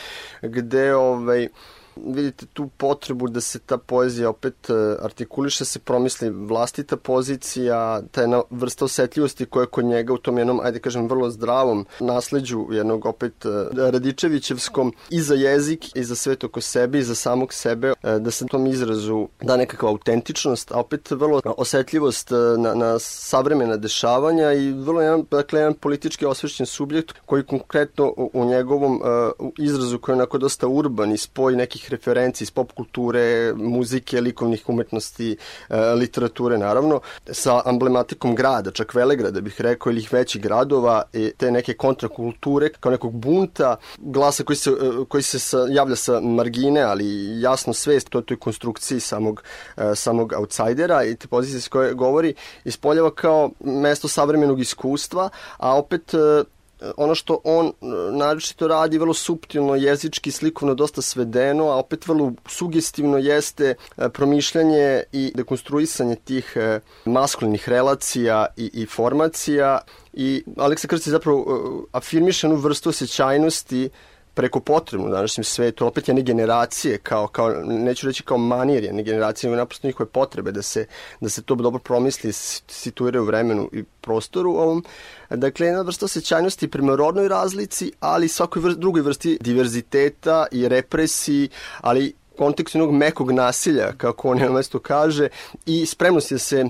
gde ovaj, vidite tu potrebu da se ta poezija opet e, artikuliše, se promisli vlastita pozicija, ta jedna vrsta osetljivosti koja je kod njega u tom jednom, ajde kažem, vrlo zdravom nasleđu jednog opet e, Radičevićevskom i za jezik i za sve oko sebe i za samog sebe, e, da se tom izrazu da nekakva autentičnost, a opet vrlo osetljivost na, na savremena dešavanja i vrlo jedan, dakle, jedan politički osvešćen subjekt koji konkretno u, u njegovom uh, izrazu koji je onako dosta urban i spoj nekih nekih referenci iz pop kulture, muzike, likovnih umetnosti, e, literature naravno, sa emblematikom grada, čak Velegrada bih rekao, ili većih gradova, te neke kontrakulture, kao nekog bunta, glasa koji se, e, koji se sa, javlja sa margine, ali jasno svest to toj konstrukciji samog, e, samog outsidera i te pozicije s koje govori, ispoljava kao mesto savremenog iskustva, a opet ono što on e, naročito radi vrlo suptilno, jezički, slikovno, dosta svedeno, a opet vrlo sugestivno jeste e, promišljanje i dekonstruisanje tih e, maskulinih relacija i, i formacija. I Aleksa Krstić zapravo afirmiše jednu vrstu osjećajnosti preko potrebnu u današnjem svetu, opet jedne generacije, kao, kao, neću reći kao manir jedne generacije, nego naprosto njihove potrebe da se, da se to dobro promisli, situira u vremenu i prostoru ovom. Dakle, jedna vrsta osjećajnosti prema rodnoj razlici, ali svakoj vrsti, drugoj vrsti diverziteta i represiji, ali kontekstu jednog mekog nasilja, kako on na mesto kaže, i spremnosti da se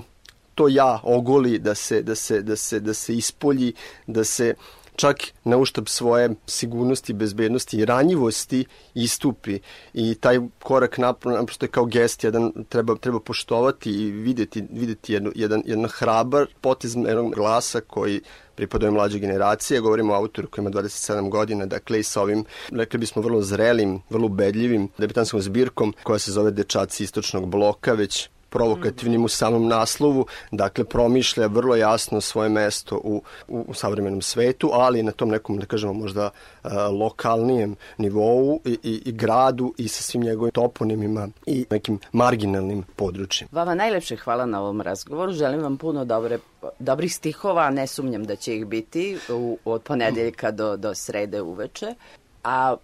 to ja ogoli, da se, da se, da se, da se ispolji, da se čak na uštab svoje sigurnosti, bezbednosti i ranjivosti istupi. I taj korak naprosto je kao gest jedan treba, treba poštovati i videti, videti jedno, jedan, jedan hrabar potez jednog glasa koji pripadaju mlađe generacije, govorimo o autoru koji ima 27 godina, dakle i sa ovim, rekli bismo, vrlo zrelim, vrlo ubedljivim debitanskom zbirkom koja se zove Dečaci istočnog bloka, već provokativnim u samom naslovu, dakle promišlja vrlo jasno svoje mesto u, u, u savremenom svetu, ali na tom nekom, da kažemo, možda uh, lokalnijem nivou i, i, i gradu i sa svim njegovim toponimima i nekim marginalnim područjima. Vama najlepše hvala na ovom razgovoru. Želim vam puno dobre, dobrih stihova, ne sumnjam da će ih biti u, od ponedeljka do, do srede uveče a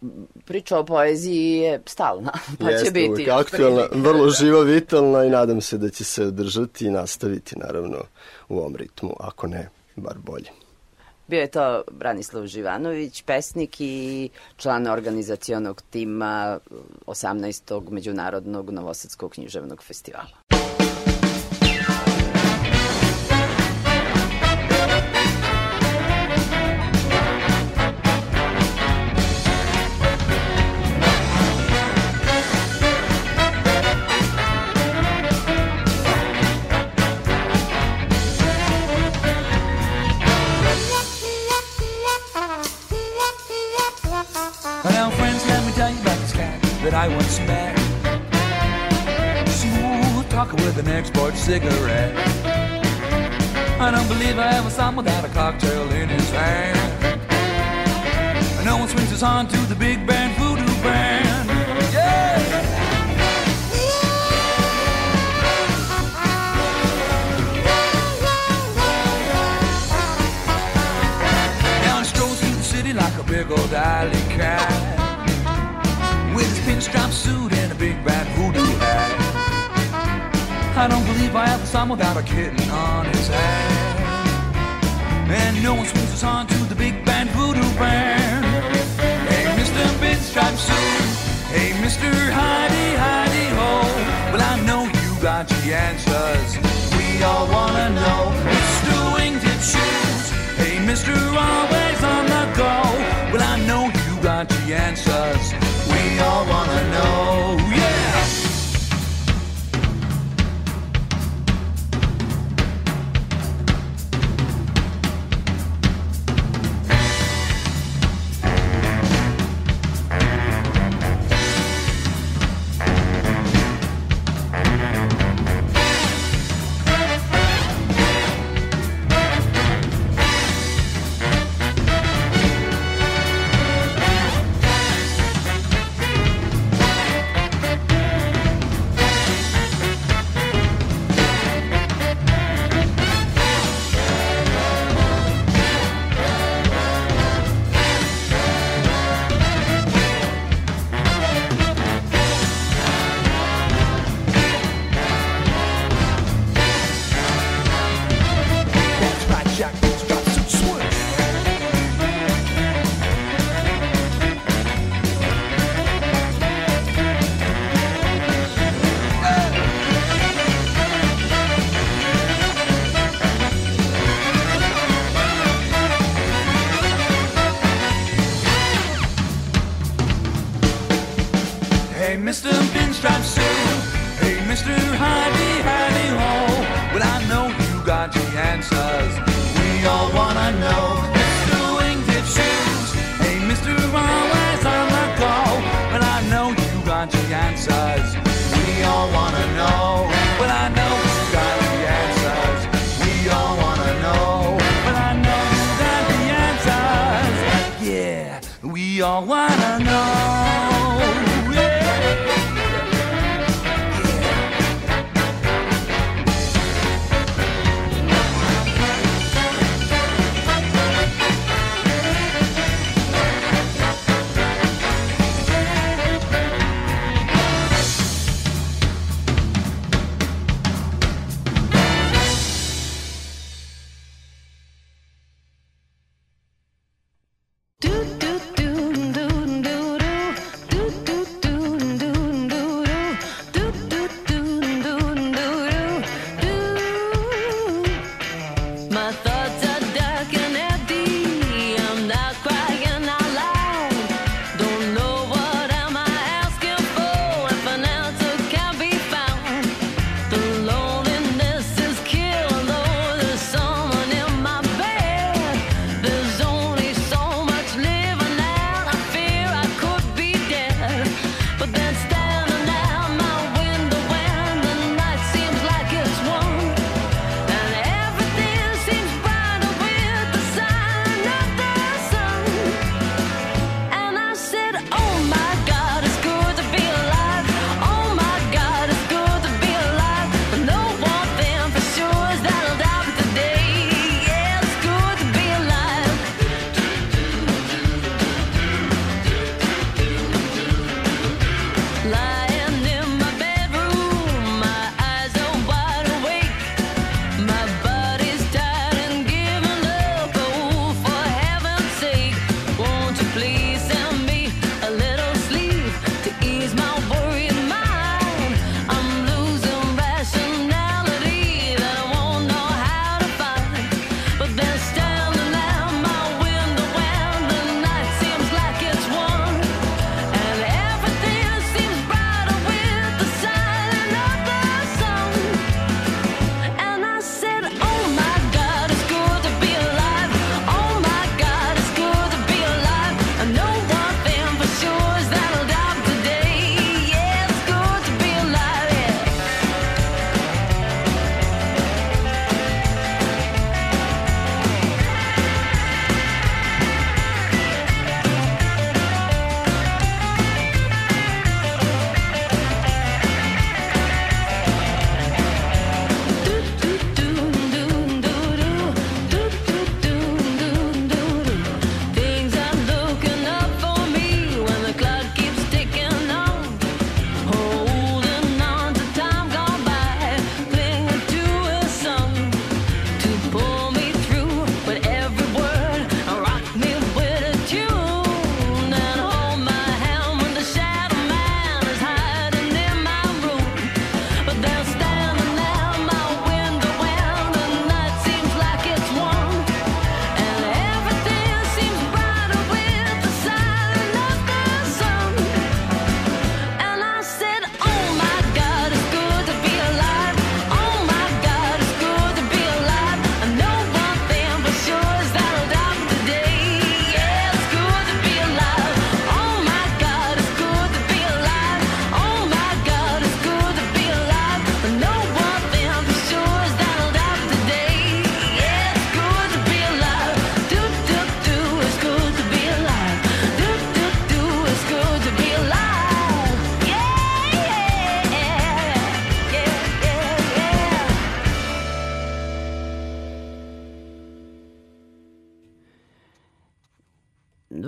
priča o poeziji je stalna, pa Jeste, će biti. Aktualna, vrlo živa, vitalna i nadam se da će se održati i nastaviti naravno u ovom ritmu, ako ne, bar bolje. Bio je to Branislav Živanović, pesnik i član organizacionog tima 18. Međunarodnog Novosadskog književnog festivala. cigarette. I don't believe I ever saw him without a cocktail in his hand. And no one swings his horn to the big band voodoo band. Yeah! like a big old alley cat with his pinstripe suit and a big bad voodoo hat. I don't believe. I ever saw him without a kitten on his hat. And no one swings his horn to the big band voodoo band. Hey, Mr. Pinstripe Suit. Hey, Mr. Heidi, Heidi, ho. Well, I know you got the answers. We all wanna know. Mr. Wingtip Shoes. Hey, Mr. Always on the go. Well, I know you got the answers. We all wanna know.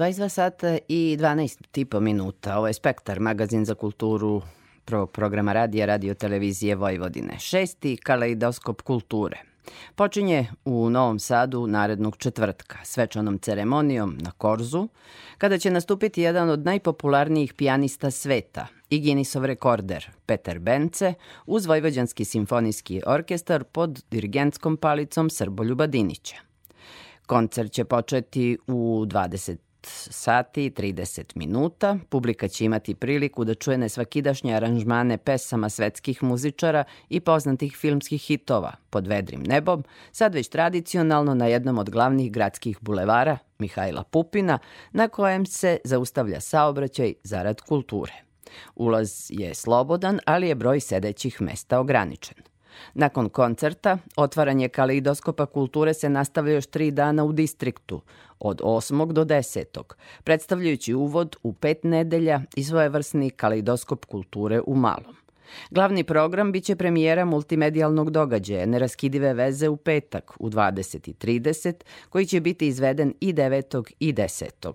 22 sata i 12 tipa minuta. Ovo je Spektar, magazin za kulturu prvog programa radija Radio Televizije Vojvodine. Šesti kaleidoskop kulture. Počinje u Novom Sadu narednog četvrtka, svečanom ceremonijom na Korzu, kada će nastupiti jedan od najpopularnijih pijanista sveta i Guinnessov rekorder Peter Bence uz Vojvođanski simfonijski orkestar pod dirigentskom palicom Srboljuba Dinića. Koncert će početi u 20 sati i 30 minuta. Publika će imati priliku da čuje nesvakidašnje aranžmane pesama svetskih muzičara i poznatih filmskih hitova pod vedrim nebom, sad već tradicionalno na jednom od glavnih gradskih bulevara, Mihajla Pupina, na kojem se zaustavlja saobraćaj zarad kulture. Ulaz je slobodan, ali je broj sedećih mesta ograničen. Nakon koncerta, otvaranje kaleidoskopa kulture se nastavlja još tri dana u distriktu, od 8. do 10. predstavljajući uvod u pet nedelja i svojevrsni kaleidoskop kulture u malom. Glavni program biće premijera multimedijalnog događaja Neraskidive veze u petak u 20.30, koji će biti izveden i 9. i 10.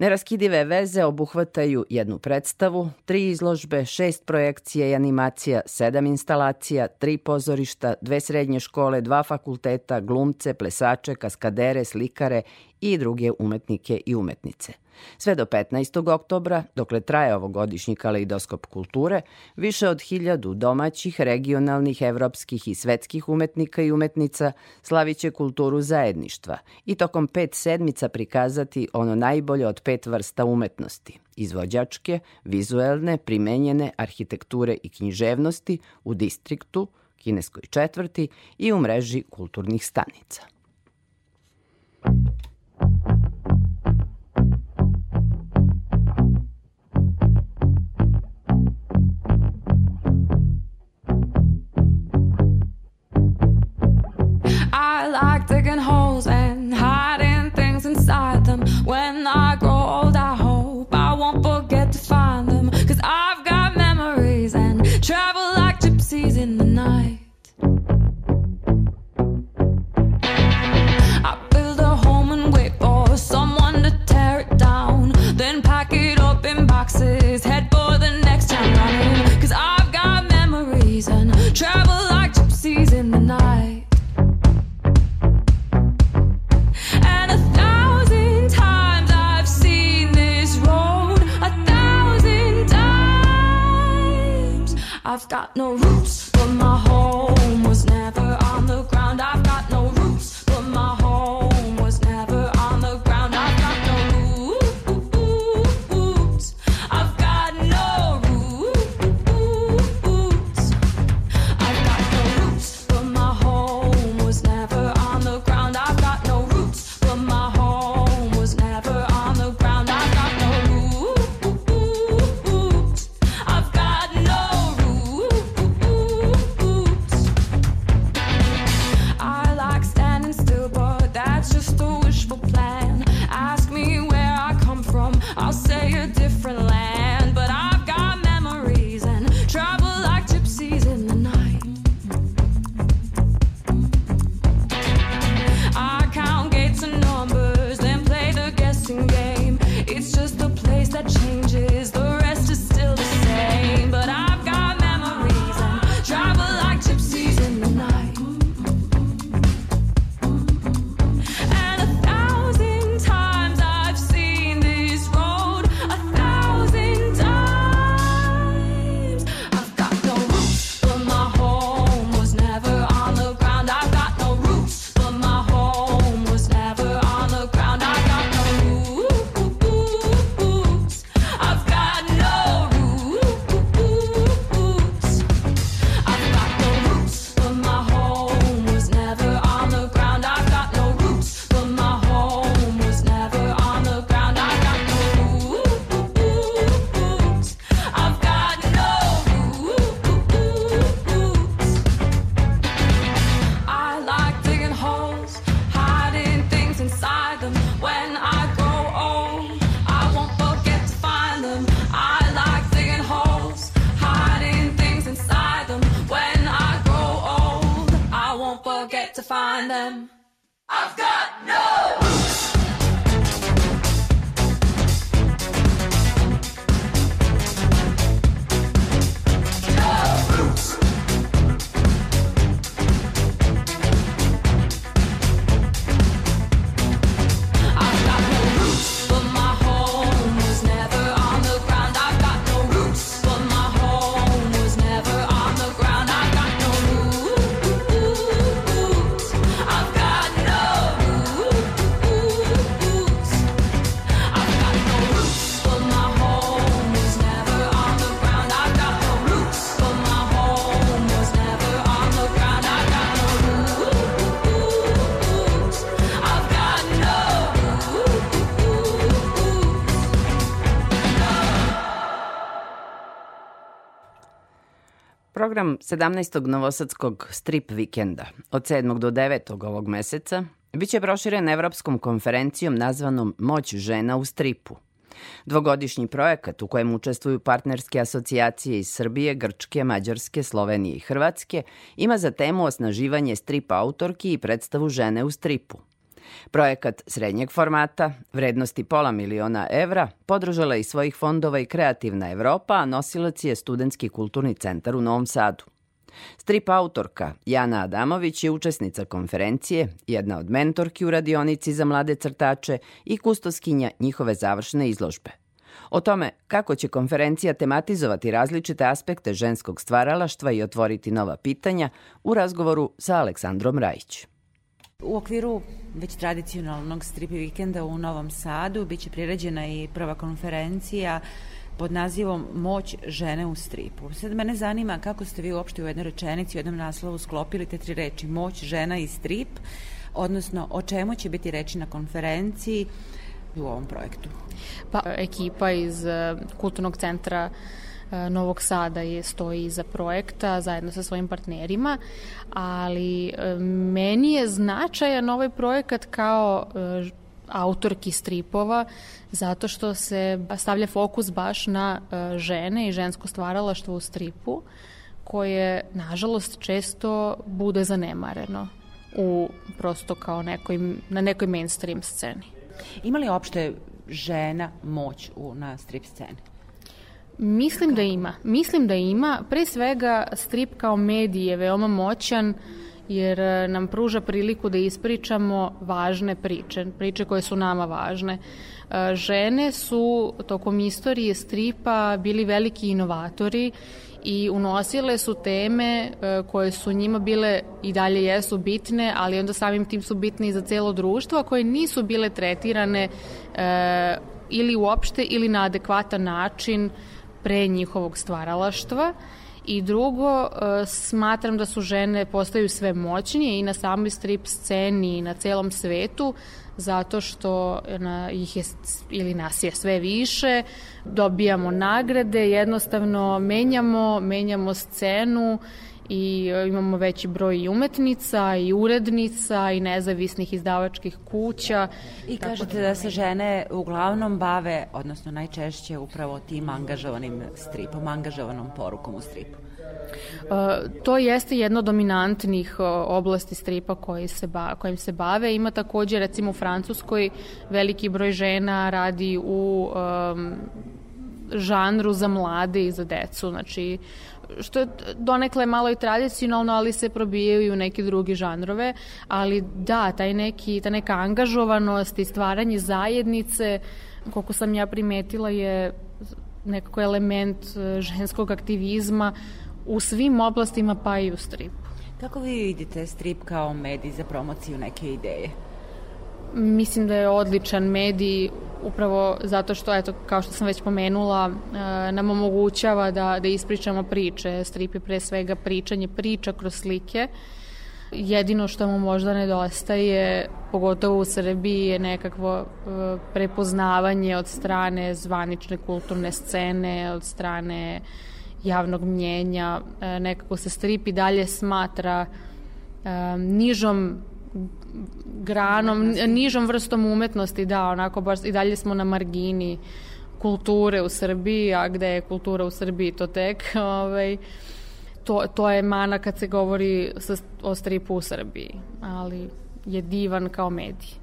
Neraskidive veze obuhvataju jednu predstavu, tri izložbe, šest projekcija i animacija, sedam instalacija, tri pozorišta, dve srednje škole, dva fakulteta, glumce, plesače, kaskadere, slikare i druge umetnike i umetnice. Sve do 15. oktobra, dokle traje ovogodišnji kaleidoskop kulture, više od hiljadu domaćih, regionalnih, evropskih i svetskih umetnika i umetnica slaviće kulturu zajedništva i tokom pet sedmica prikazati ono najbolje od pet vrsta umetnosti – izvođačke, vizuelne, primenjene, arhitekture i književnosti u distriktu, kineskoj četvrti i u mreži kulturnih stanica. Digging holes and hiding things inside them. When I Program 17. Novosadskog strip vikenda od 7. do 9. ovog meseca biće proširen Evropskom konferencijom nazvanom Moć žena u stripu. Dvogodišnji projekat u kojem učestvuju partnerske asocijacije iz Srbije, Grčke, Mađarske, Slovenije i Hrvatske ima za temu osnaživanje strip autorki i predstavu žene u stripu. Projekat srednjeg formata, vrednosti pola miliona evra, podržala iz svojih fondova i Kreativna Evropa, a nosilac je Studentski kulturni centar u Novom Sadu. Strip autorka Jana Adamović je učesnica konferencije, jedna od mentorki u radionici za mlade crtače i kustoskinja njihove završne izložbe. O tome kako će konferencija tematizovati različite aspekte ženskog stvaralaštva i otvoriti nova pitanja u razgovoru sa Aleksandrom Rajić. U okviru već tradicionalnog strip vikenda u Novom Sadu biće priređena i prva konferencija pod nazivom Moć žene u stripu. Sad mene zanima kako ste vi uopšte u jednoj rečenici, u jednom naslovu sklopili te tri reči Moć žena i strip, odnosno o čemu će biti reči na konferenciji u ovom projektu. Pa, ekipa iz eh, Kulturnog centra Novog Sada je stoji iza projekta zajedno sa svojim partnerima, ali eh, meni je značajan ovaj projekat kao autorki stripova zato što se stavlja fokus baš na žene i žensko stvaralaštvo u stripu koje nažalost često bude zanemareno u prosto kao nekoj, na nekoj mainstream sceni. Ima li opšte žena moć u, na strip sceni? Mislim da ima. Mislim da ima. Pre svega strip kao medij je veoma moćan jer e, nam pruža priliku da ispričamo važne priče, priče koje su nama važne. E, žene su tokom istorije stripa bili veliki inovatori i unosile su teme e, koje su njima bile i dalje jesu bitne, ali onda samim tim su bitne i za celo društvo, a koje nisu bile tretirane ili uopšte ili na adekvatan način pre njihovog stvaralaštva. I drugo, e, smatram da su žene postaju sve moćnije i na samoj strip sceni i na celom svetu, zato što na, ih je, ili nas je sve više, dobijamo nagrade, jednostavno menjamo, menjamo scenu i e, imamo veći broj i umetnica i urednica i nezavisnih izdavačkih kuća. I kažete da, da se žene uglavnom bave, odnosno najčešće upravo tim angažovanim stripom, angažovanom porukom u stripu. Uh, to jeste jedno dominantnih uh, oblasti stripa koji se ba, kojim se bave. Ima takođe, recimo u Francuskoj, veliki broj žena radi u um, žanru za mlade i za decu, znači što je donekle malo i tradicionalno, ali se probijaju i u neke druge žanrove, ali da, taj neki, ta neka angažovanost i stvaranje zajednice, koliko sam ja primetila je nekako element uh, ženskog aktivizma u svim oblastima pa i u stripu. Kako vi vidite strip kao medij za promociju neke ideje? Mislim da je odličan medij upravo zato što, eto, kao što sam već pomenula, e, nam omogućava da, da ispričamo priče. Strip je pre svega pričanje priča kroz slike. Jedino što mu možda nedostaje, pogotovo u Srbiji, je nekakvo e, prepoznavanje od strane zvanične kulturne scene, od strane javnog mnjenja, e, nekako se strip i dalje smatra nižom granom, nižom vrstom umetnosti, da, onako baš i dalje smo na margini kulture u Srbiji, a gde je kultura u Srbiji to tek, ovaj, to, to je mana kad se govori sa, o stripu u Srbiji, ali je divan kao medij.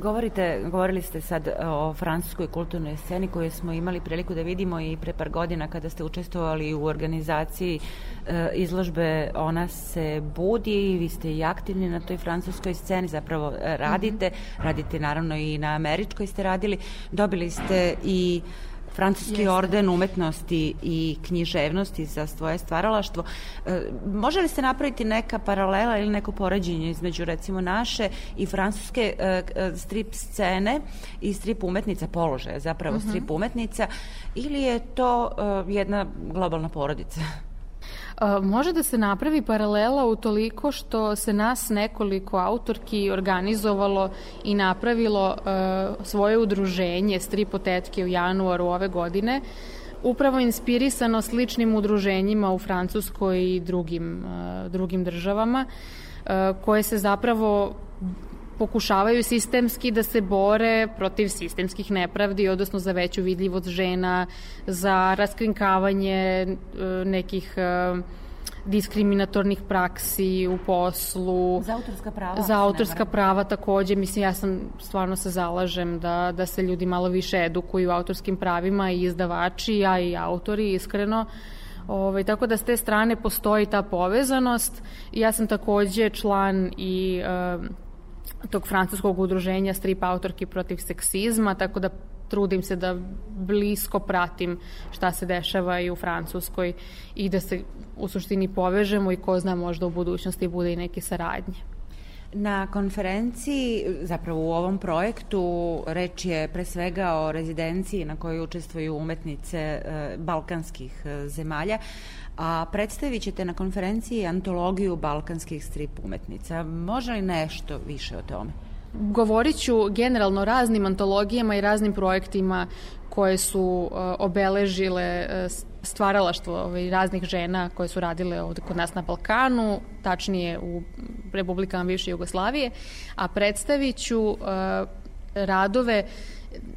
Govorite, govorili ste sad o francuskoj kulturnoj sceni koju smo imali priliku da vidimo i pre par godina kada ste učestvovali u organizaciji e, izložbe Ona se budi, vi ste i aktivni na toj francuskoj sceni, zapravo e, radite, -hmm. radite naravno i na američkoj ste radili, dobili ste i Francuski Jeste. orden umetnosti i književnosti za svoje stvaralaštvo. E, može li se napraviti neka paralela ili neko poređenje između recimo naše i francuske e, e, strip scene i strip umetnica položaja, zapravo uh mhm. -huh. strip umetnica ili je to jedna globalna porodica? Može da se napravi paralela u toliko što se nas nekoliko autorki organizovalo i napravilo svoje udruženje Stripotetke u januaru ove godine upravo inspirisano sličnim udruženjima u Francuskoj i drugim, uh, drugim državama uh, koje se zapravo pokušavaju sistemski da se bore protiv sistemskih nepravdi, odnosno za veću vidljivost žena, za raskrinkavanje uh, nekih diskriminatornih praksi u poslu. Za autorska prava. Za autorska prava takođe. Mislim, ja sam stvarno se zalažem da, da se ljudi malo više edukuju autorskim pravima i izdavači, ja i autori, iskreno. Ove, ovaj, tako da s te strane postoji ta povezanost. Ja sam takođe član i e, tog francuskog udruženja strip autorki protiv seksizma, tako da trudim se da blisko pratim šta se dešava i u Francuskoj i da se u suštini povežemo i ko zna možda u budućnosti bude i neke saradnje. Na konferenciji, zapravo u ovom projektu, reč je pre svega o rezidenciji na kojoj učestvuju umetnice e, balkanskih e, zemalja, a predstavit ćete na konferenciji antologiju balkanskih strip umetnica. Može li nešto više o tome? Govorit ću generalno raznim antologijama i raznim projektima koje su uh, obeležile uh, stvaralaštvo ovaj, raznih žena koje su radile ovde kod nas na Balkanu, tačnije u republikama bivše Jugoslavije, a predstavit ću uh, radove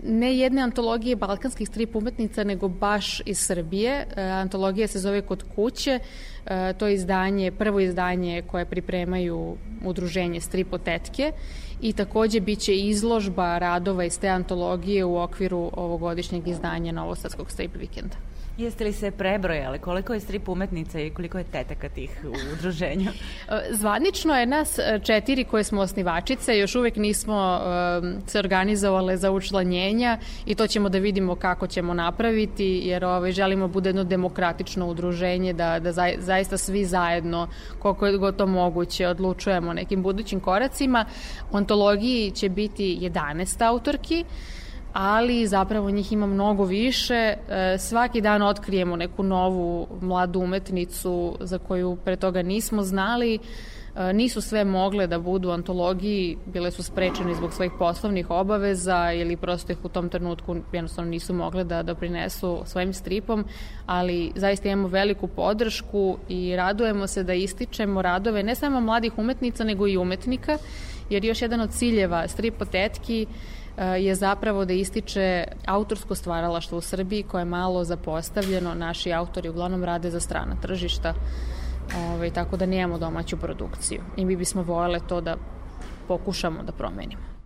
ne jedne antologije balkanskih strip umetnica, nego baš iz Srbije. E, antologija se zove Kod kuće. E, to je izdanje, prvo izdanje koje pripremaju udruženje Stripotetke i takođe biće izložba radova iz te antologije u okviru ovogodišnjeg izdanja Novosadskog strip vikenda. Jeste li se prebrojali koliko je strip umetnica i koliko je tetaka tih u udruženju? Zvanično je nas e, četiri koje smo osnivačice, još uvek nismo um, se organizovale za učlanjenja i to ćemo da vidimo kako ćemo napraviti, jer ovaj, želimo da bude jedno demokratično udruženje, da, da zaista svi zajedno, koliko je god to moguće, odlučujemo nekim budućim koracima. U antologiji će biti 11 autorki, ali zapravo njih ima mnogo više. E, svaki dan otkrijemo neku novu mladu umetnicu za koju pre toga nismo znali. E, nisu sve mogle da budu antologiji, bile su sprečene zbog svojih poslovnih obaveza ili prosto ih u tom trenutku jednostavno nisu mogle da doprinesu svojim stripom, ali zaista imamo veliku podršku i radujemo se da ističemo radove ne samo mladih umetnica nego i umetnika, jer još jedan od ciljeva stripotetki Eh, je zapravo da ističe autorsko stvaralaštvo u Srbiji koje je malo zapostavljeno. Naši autori uglavnom rade za strana tržišta, ovaj, tako da nemamo domaću produkciju. I mi bismo voljele to da pokušamo da promenimo.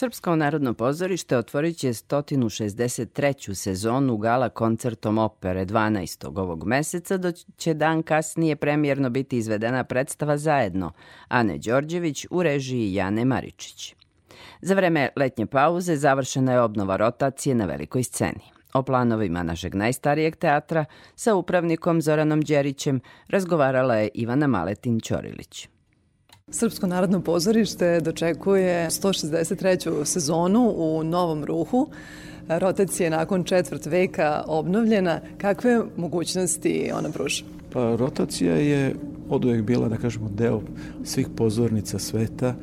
Srpsko narodno pozorište otvorit će 163. sezonu gala koncertom opere 12. ovog meseca, dok će dan kasnije premijerno biti izvedena predstava zajedno Ane Đorđević u režiji Jane Maričić. Za vreme letnje pauze završena je obnova rotacije na velikoj sceni. O planovima našeg najstarijeg teatra sa upravnikom Zoranom Đerićem razgovarala je Ivana Maletin Ćorilić. Srpsko narodno pozorište dočekuje 163. sezonu u novom ruhu. Rotacija nakon četvrt veka obnovljena. Kakve mogućnosti ona pruža? Pa rotacija je od uvek bila, da kažemo, deo svih pozornica sveta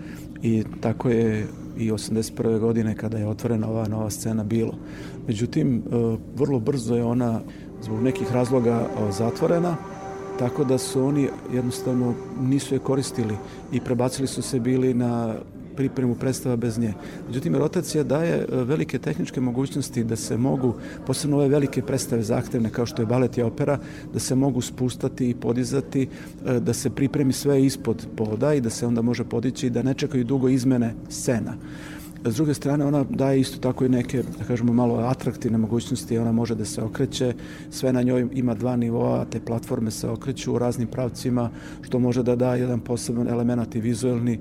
i tako je i 81. godine kada je otvorena ova nova scena bilo. Međutim, e, vrlo brzo je ona zbog nekih razloga e, zatvorena, tako da su oni jednostavno nisu je koristili i prebacili su se bili na pripremu predstava bez nje. Međutim, rotacija daje e, velike tehničke mogućnosti da se mogu, posebno ove velike predstave zahtevne kao što je balet i opera, da se mogu spustati i podizati, e, da se pripremi sve ispod poda i da se onda može podići i da ne čekaju dugo izmene scena. S druge strane, ona daje isto tako i neke, da kažemo, malo atraktivne mogućnosti. Ona može da se okreće, sve na njoj ima dva nivoa, te platforme se okreću u raznim pravcima, što može da da jedan poseban element i vizuelni e,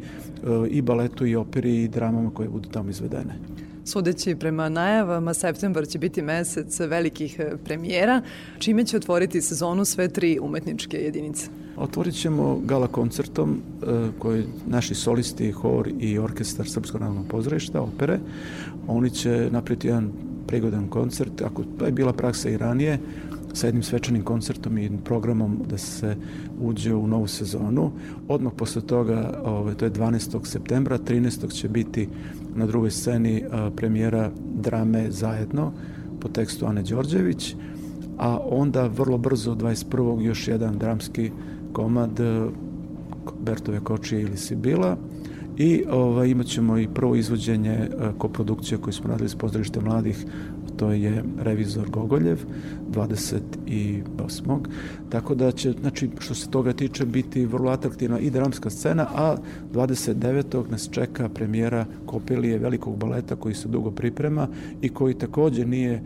i baletu i operi i dramama koje budu tamo izvedene. Sudeći prema najavama, septembar će biti mesec velikih e, premijera, čime će otvoriti sezonu sve tri umetničke jedinice. Otvorit ćemo gala koncertom e, koji naši solisti, hor i orkestar Srpskog narodnog pozorišta, opere. Oni će napraviti jedan prigodan koncert, ako to je bila praksa i ranije, sa jednim svečanim koncertom i programom da se uđe u novu sezonu. Odmah posle toga, ove, to je 12. septembra, 13. će biti na drugoj sceni premijera drame Zajedno po tekstu Ane Đorđević, a onda vrlo brzo 21. još jedan dramski komad e, Bertove kočije ili Sibila i ovaj, imat ćemo i prvo izvođenje e, koprodukcije koju smo radili s pozdravište mladih to je revizor Gogoljev 28. Tako da će, znači, što se toga tiče, biti vrlo atraktivna i dramska scena, a 29. nas čeka premijera Kopelije velikog baleta koji se dugo priprema i koji takođe nije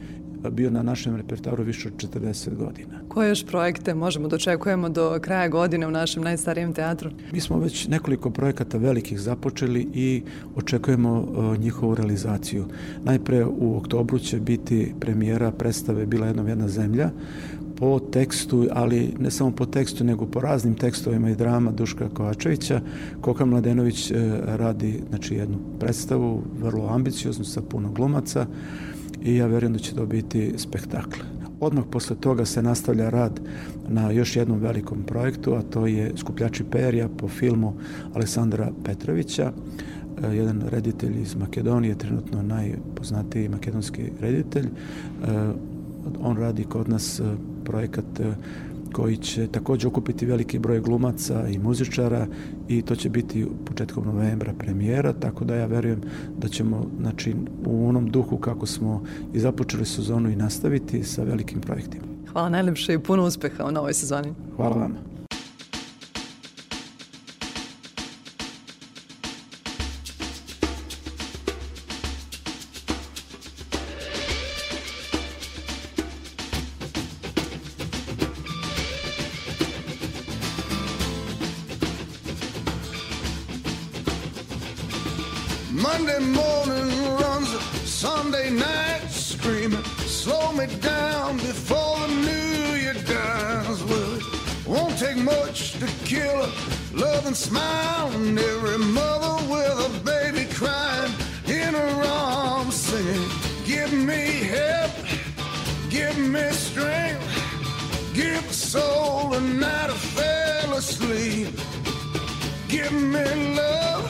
bio na našem repertoaru više od 40 godina. Koje još projekte možemo da očekujemo do kraja godine u našem najstarijem teatru? Mi smo već nekoliko projekata velikih započeli i očekujemo uh, njihovu realizaciju. Najpre u oktobru će biti premijera predstave Bila jednom jedna zemlja po tekstu, ali ne samo po tekstu, nego po raznim tekstovima i drama Duška Kovačevića. Koka Mladenović uh, radi znači, jednu predstavu, vrlo ambicioznu, sa puno glumaca i ja verujem da će to biti spektakl. Odmah posle toga se nastavlja rad na još jednom velikom projektu, a to je Skupljači perja po filmu Aleksandra Petrovića, e, jedan reditelj iz Makedonije, trenutno najpoznatiji makedonski reditelj. E, on radi kod nas e, projekat koji će takođe okupiti veliki broj glumaca i muzičara i to će biti početkom novembra premijera, tako da ja verujem da ćemo znači, u onom duhu kako smo i započeli sezonu i nastaviti sa velikim projektima. Hvala najlepše i puno uspeha u novoj sezoni. Hvala vam. Take much to kill a loving smile and every mother with a baby crying in her arms singing, Give me help, give me strength, give a soul a night I fell asleep. Give me love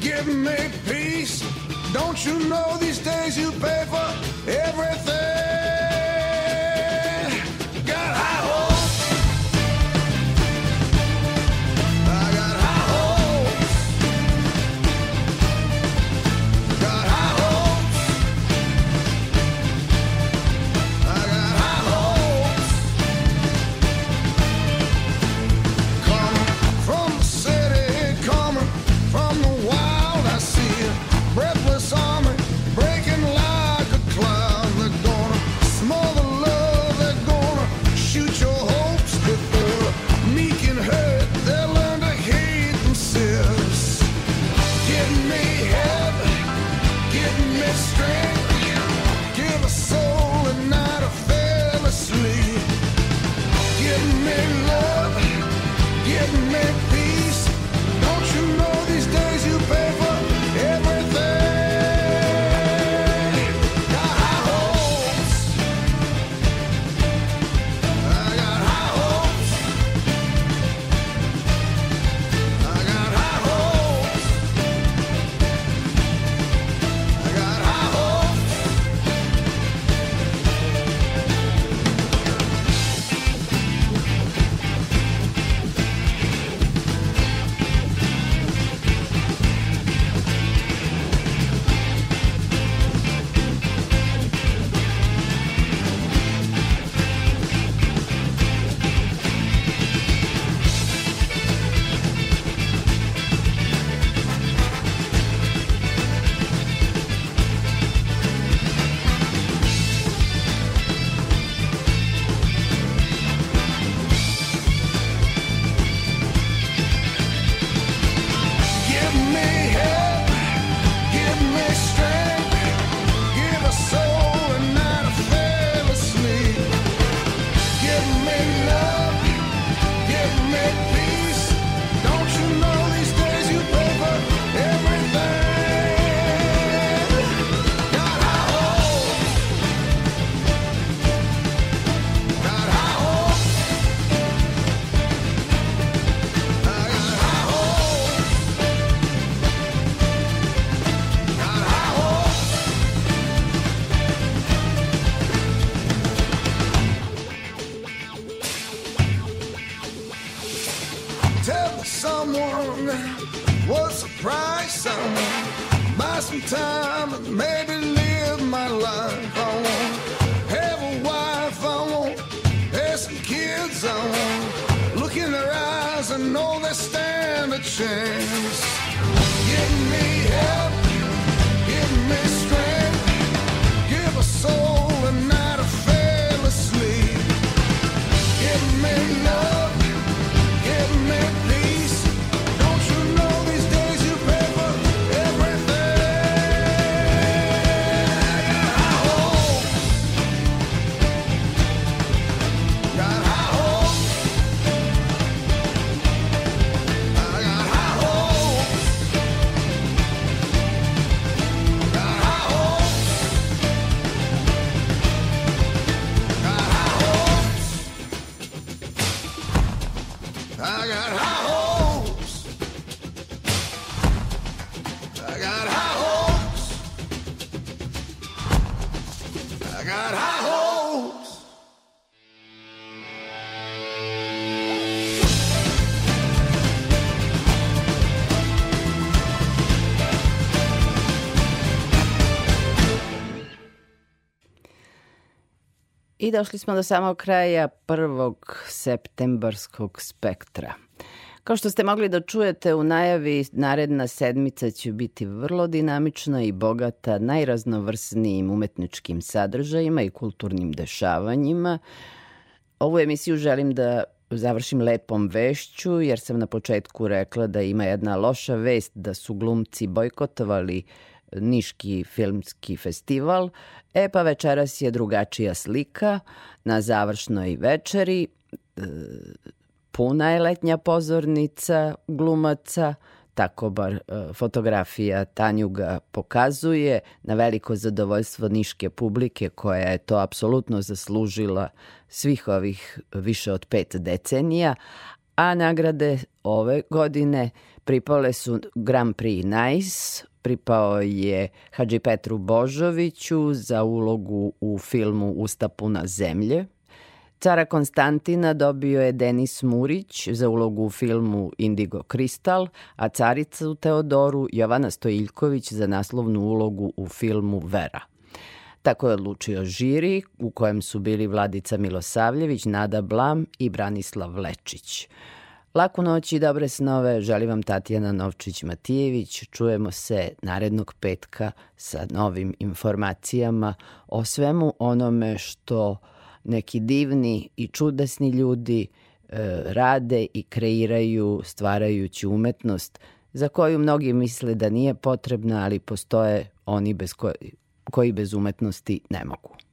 give me peace. Don't you know these days you pay for everything? Some. summer. I došli smo do samog kraja prvog septembarskog spektra. Kao što ste mogli da čujete u najavi, naredna sedmica će biti vrlo dinamična i bogata najraznovrsnijim umetničkim sadržajima i kulturnim dešavanjima. Ovu emisiju želim da završim lepom vešću, jer sam na početku rekla da ima jedna loša vest da su glumci bojkotovali Niški filmski festival. E pa večeras je drugačija slika na završnoj večeri. E, puna je letnja pozornica glumaca, tako bar e, fotografija Tanjuga pokazuje, na veliko zadovoljstvo niške publike koja je to apsolutno zaslužila svih ovih više od pet decenija, a nagrade ove godine pripale su Grand Prix Nice, pripao je Hadži Petru Božoviću za ulogu u filmu Usta puna zemlje. Cara Konstantina dobio je Denis Murić za ulogu u filmu Indigo Kristal, a caricu Teodoru Jovana Stojiljković za naslovnu ulogu u filmu Vera. Tako je odlučio žiri u kojem su bili Vladica Milosavljević, Nada Blam i Branislav Lečić. Laku noć i dobre snove želi vam Tatjana Novčić-Matijević. Čujemo se narednog petka sa novim informacijama o svemu onome što neki divni i čudesni ljudi e, rade i kreiraju stvarajući umetnost za koju mnogi misle da nije potrebna, ali postoje oni bez koji, koji bez umetnosti ne mogu.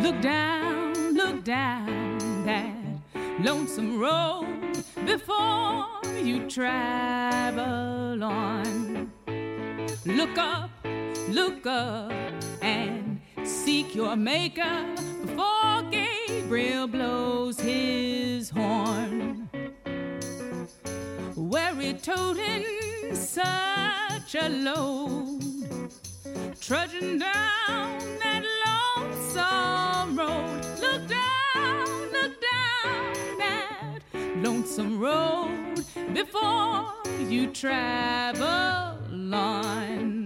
Look down, look down that lonesome road before you travel on. Look up, look up, and seek your maker before Gabriel blows his horn. Weary toting such a load, trudging down that lonesome road. Look down, look down that lonesome road before you travel on.